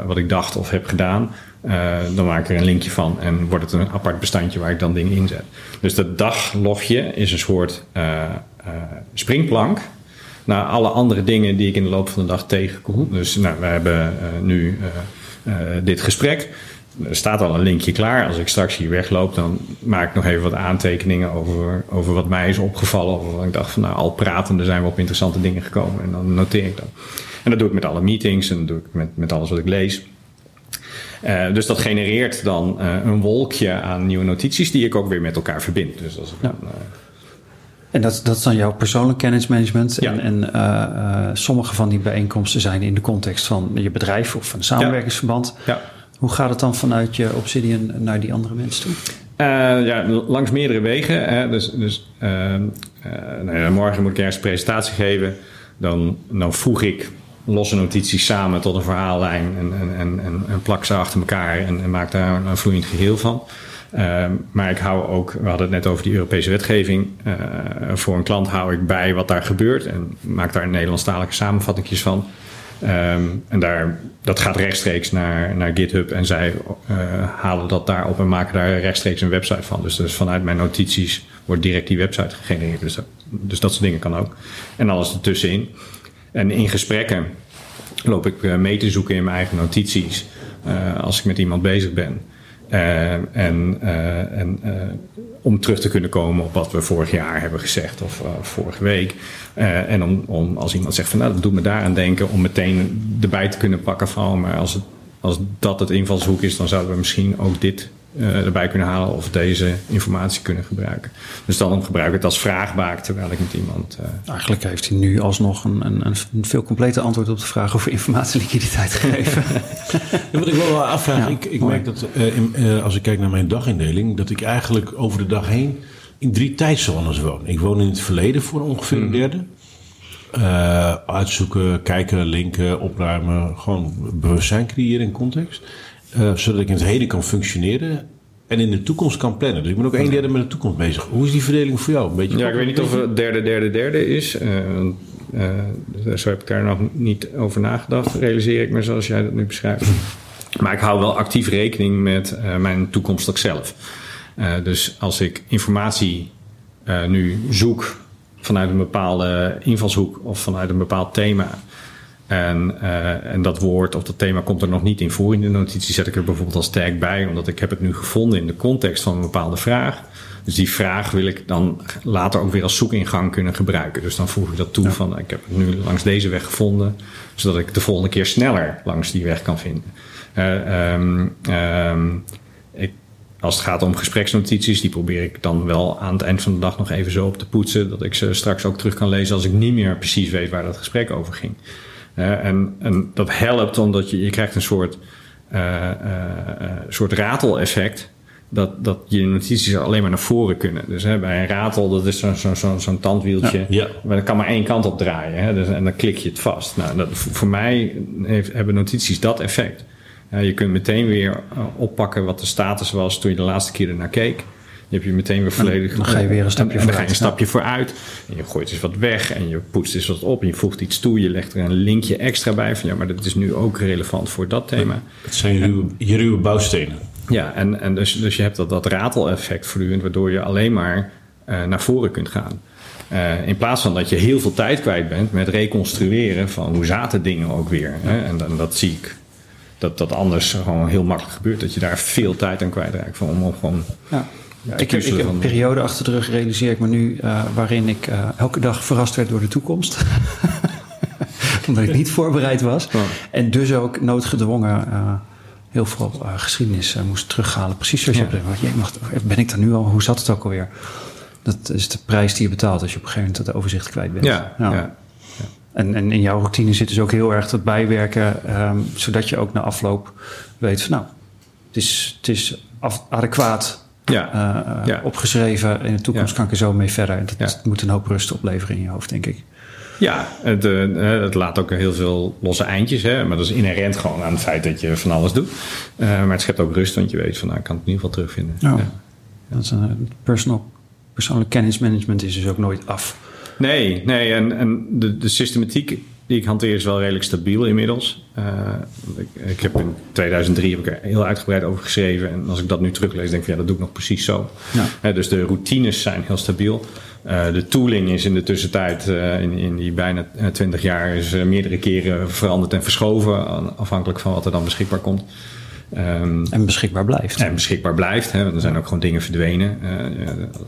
wat ik dacht of heb gedaan. Uh, dan maak ik er een linkje van en wordt het een apart bestandje waar ik dan dingen inzet. Dus dat daglogje is een soort uh, springplank naar alle andere dingen die ik in de loop van de dag tegenkom. Dus nou, we hebben nu dit gesprek er staat al een linkje klaar. Als ik straks hier wegloop, dan maak ik nog even wat aantekeningen over, over wat mij is opgevallen. Of ik dacht van nou, al pratende zijn we op interessante dingen gekomen. En dan noteer ik dat. En dat doe ik met alle meetings en dat doe ik met, met alles wat ik lees. Uh, dus dat genereert dan uh, een wolkje aan nieuwe notities die ik ook weer met elkaar verbind. Dus als ik ja. dan, uh, en dat, dat is dan jouw persoonlijk kennismanagement. Ja. En, en sommige van die bijeenkomsten zijn in de context van je bedrijf of een samenwerkingsverband. Ja. ja. Hoe gaat het dan vanuit je Obsidian naar die andere mensen toe? Uh, ja, langs meerdere wegen. Hè. Dus, dus uh, uh, nou ja, morgen moet ik ergens een presentatie geven. Dan, voeg ik losse notities samen tot een verhaallijn en, en, en, en plak ze achter elkaar en, en maak daar een vloeiend geheel van. Ehm, maar ik hou ook, we hadden het net over die Europese wetgeving. voor een klant hou ik bij wat daar gebeurt en maak daar Nederlandstalige samenvattingjes van. Um, en daar, dat gaat rechtstreeks naar, naar GitHub en zij uh, halen dat daarop en maken daar rechtstreeks een website van. Dus, dus vanuit mijn notities wordt direct die website gegenereerd. Dus dat, dus dat soort dingen kan ook. En alles ertussenin. En in gesprekken loop ik uh, mee te zoeken in mijn eigen notities uh, als ik met iemand bezig ben. En, en om terug te kunnen komen op wat we vorig jaar hebben gezegd of vorige week. En om, om als iemand zegt van nou dat doet me daaraan denken, om meteen erbij te kunnen pakken van maar als, het, als dat het invalshoek is, dan zouden we misschien ook dit uh, erbij kunnen halen of deze informatie kunnen gebruiken. Dus dan gebruik ik het als vraagbaak terwijl ik met iemand. Uh... Eigenlijk heeft hij nu alsnog een, een, een veel completer antwoord op de vraag over informatieliquiditeit gegeven. ja, wat ik wel afvraag, ja, ik, ik merk dat uh, in, als ik kijk naar mijn dagindeling, dat ik eigenlijk over de dag heen in drie tijdzones woon. Ik woon in het verleden voor ongeveer een mhm. derde. Uh, uitzoeken, kijken, linken, opruimen. Gewoon bewustzijn creëren in context. Uh, zodat ik in het heden kan functioneren. En in de toekomst kan plannen. Dus ik ben ook een derde met de toekomst bezig. Hoe is die verdeling voor jou? Een beetje ja, ik weet niet of het derde, derde, derde is. Uh, zo heb ik daar nog niet over nagedacht. Realiseer ik me zoals jij dat nu beschrijft. Maar ik hou wel actief rekening met mijn toekomst ook zelf. Dus als ik informatie nu zoek vanuit een bepaalde invalshoek of vanuit een bepaald thema. En, uh, en dat woord of dat thema komt er nog niet in voor. In de notitie zet ik er bijvoorbeeld als tag bij, omdat ik heb het nu gevonden in de context van een bepaalde vraag. Dus die vraag wil ik dan later ook weer als zoekingang kunnen gebruiken. Dus dan voeg ik dat toe van ik heb het nu langs deze weg gevonden, zodat ik de volgende keer sneller langs die weg kan vinden. Uh, um, um, als het gaat om gespreksnotities, die probeer ik dan wel aan het eind van de dag nog even zo op te poetsen. Dat ik ze straks ook terug kan lezen als ik niet meer precies weet waar dat gesprek over ging. Uh, en, en, dat helpt omdat je, je krijgt een soort, uh, soort rateleffect. Dat, dat je notities alleen maar naar voren kunnen. Dus hè, bij een ratel, dat is zo'n zo, zo, zo tandwieltje. Ja, Maar dat kan maar één kant op draaien. Hè, dus, en dan klik je het vast. Nou, dat, voor mij heeft, hebben notities dat effect. Ja, je kunt meteen weer uh, oppakken wat de status was toen je de laatste keer ernaar keek. Je hebt je meteen weer volledig. Dan ga je weer een stapje vooruit. Dan ga je een stapje vooruit. En je gooit eens wat weg. En je poetst eens wat op. En je voegt iets toe. Je legt er een linkje extra bij. Van ja, maar dat is nu ook relevant voor dat thema. Het zijn je ruwe, je ruwe bouwstenen. Ja, en, en dus, dus je hebt dat, dat rateleffect voortdurend. Waardoor je alleen maar uh, naar voren kunt gaan. Uh, in plaats van dat je heel veel tijd kwijt bent met reconstrueren van hoe zaten dingen ook weer. Hè? En, en dat zie ik dat dat anders gewoon heel makkelijk gebeurt. Dat je daar veel tijd aan kwijtraakt van om gewoon. Ja. Ja, ik, heb, ik heb een periode achter de rug, realiseer ik me nu, uh, waarin ik uh, elke dag verrast werd door de toekomst. Omdat ik niet voorbereid was. Oh. En dus ook noodgedwongen uh, heel veel geschiedenis moest terughalen. Precies zoals je hebt. Ben ik daar nu al? Hoe zat het ook alweer? Dat is de prijs die je betaalt als je op een gegeven moment het overzicht kwijt bent. Ja, ja. En, en, in jouw routine zit dus ook heel erg dat bijwerken, um, zodat je ook na afloop weet van nou, het is, het is af, adequaat ja. Uh, ja. opgeschreven. In de toekomst ja. kan ik er zo mee verder. Dat, dat, moet een hoop rust opleveren in je hoofd, denk ik. Ja, het, uh, het laat ook heel veel losse eindjes. Hè? Maar dat is inherent gewoon aan het feit dat je van alles doet. Uh, maar het schept ook rust, want je weet van nou, ik kan het in ieder geval terugvinden. Ja. Dat is een personal, persoonlijk kennismanagement is dus ook nooit af. Nee, nee. En, en de, de systematiek die ik hanteer is wel redelijk stabiel inmiddels. Uh, ik, ik, heb in 2003 heb ik er heel uitgebreid over geschreven. En als ik dat nu teruglees, denk ik van ja, dat doe ik nog precies zo. Ja. Uh, dus de routines zijn heel stabiel. Uh, de tooling is in de tussentijd, in, in die bijna 20 jaar, is meerdere keren veranderd en verschoven. Afhankelijk van wat er dan beschikbaar komt. Um, en beschikbaar blijft. En beschikbaar blijft. Hè, want er zijn ook gewoon dingen verdwenen. Uh,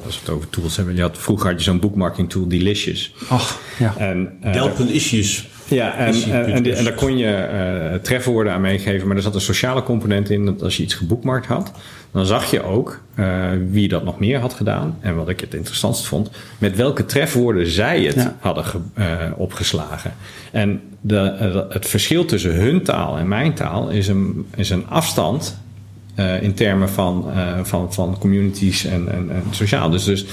als we het over tools hebben. Je had, vroeger had je zo'n bookmarking tool, Delicious. Ach, ja. En, uh, Del.issues. Ja, en, en, en, en, daar kon je uh, trefwoorden aan meegeven. Maar er zat een sociale component in. Dat als je iets geboekmarkt had, dan zag je ook uh, wie dat nog meer had gedaan. En wat ik het interessantst vond, met welke trefwoorden zij het ja. hadden ge, uh, opgeslagen. En de, uh, het verschil tussen hun taal en mijn taal is een, is een afstand in termen van, van, van communities en, en, en sociaal. Dus, dus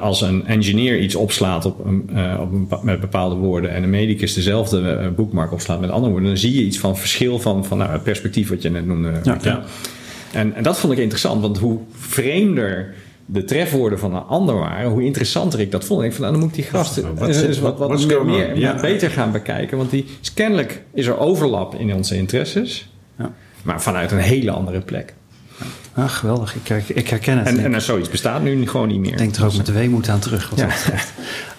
als een engineer iets opslaat op, uh, op met bepaalde woorden en een medicus dezelfde boekmark opslaat met andere woorden, dan zie je iets van verschil van, van nou, het perspectief wat je net noemde. Ja, ja. En, en dat vond ik interessant, want hoe vreemder de trefwoorden van een ander waren, hoe interessanter ik dat vond. Ik van, nou, dan moet ik die gasten wat, dus wat, wat, wat meer, ja. beter gaan bekijken. Want die, kennelijk is er overlap in onze interesses, ja. maar vanuit een hele andere plek. Ah, geweldig. Ik, ik herken het. En, en zoiets bestaat nu gewoon niet meer. Ik denk er ook met de weemoed aan terug. Wat ja.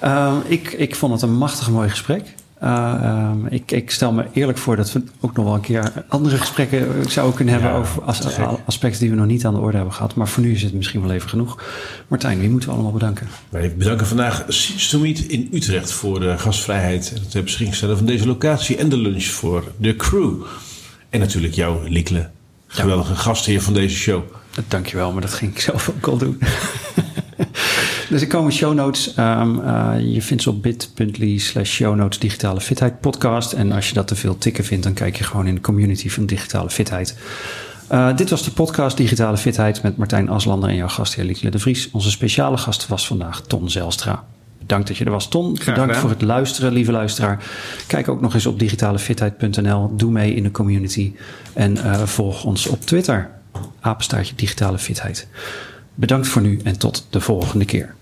uh, ik, ik vond het een machtig mooi gesprek. Uh, um, ik, ik, stel me eerlijk voor dat we ook nog wel een keer andere gesprekken zouden kunnen hebben ja, over as, aspecten die we nog niet aan de orde hebben gehad. Maar voor nu is het misschien wel even genoeg. Martijn, wie moeten we allemaal bedanken? Wij bedanken vandaag Summit in Utrecht voor de gastvrijheid en het beschikking stellen van deze locatie en de lunch voor de crew. En natuurlijk jou, Likle, geweldige gastheer van deze show. Dankjewel, maar dat ging ik zelf ook al doen. dus er komen show notes. Um, uh, je vindt ze op bit.ly slash show notes digitale fitheid podcast. En als je dat te veel tikken vindt, dan kijk je gewoon in de community van digitale fitheid. Uh, dit was de podcast Digitale Fitheid met Martijn Aslander en jouw gastheer Lieke de Vries. Onze speciale gast was vandaag Ton Zelstra. Bedankt dat je er was, Ton. Bedankt voor het luisteren, lieve luisteraar. Kijk ook nog eens op digitalefitheid.nl. Doe mee in de community. En uh, volg ons op Twitter. Apenstaartje Digitale Fitheid. Bedankt voor nu en tot de volgende keer.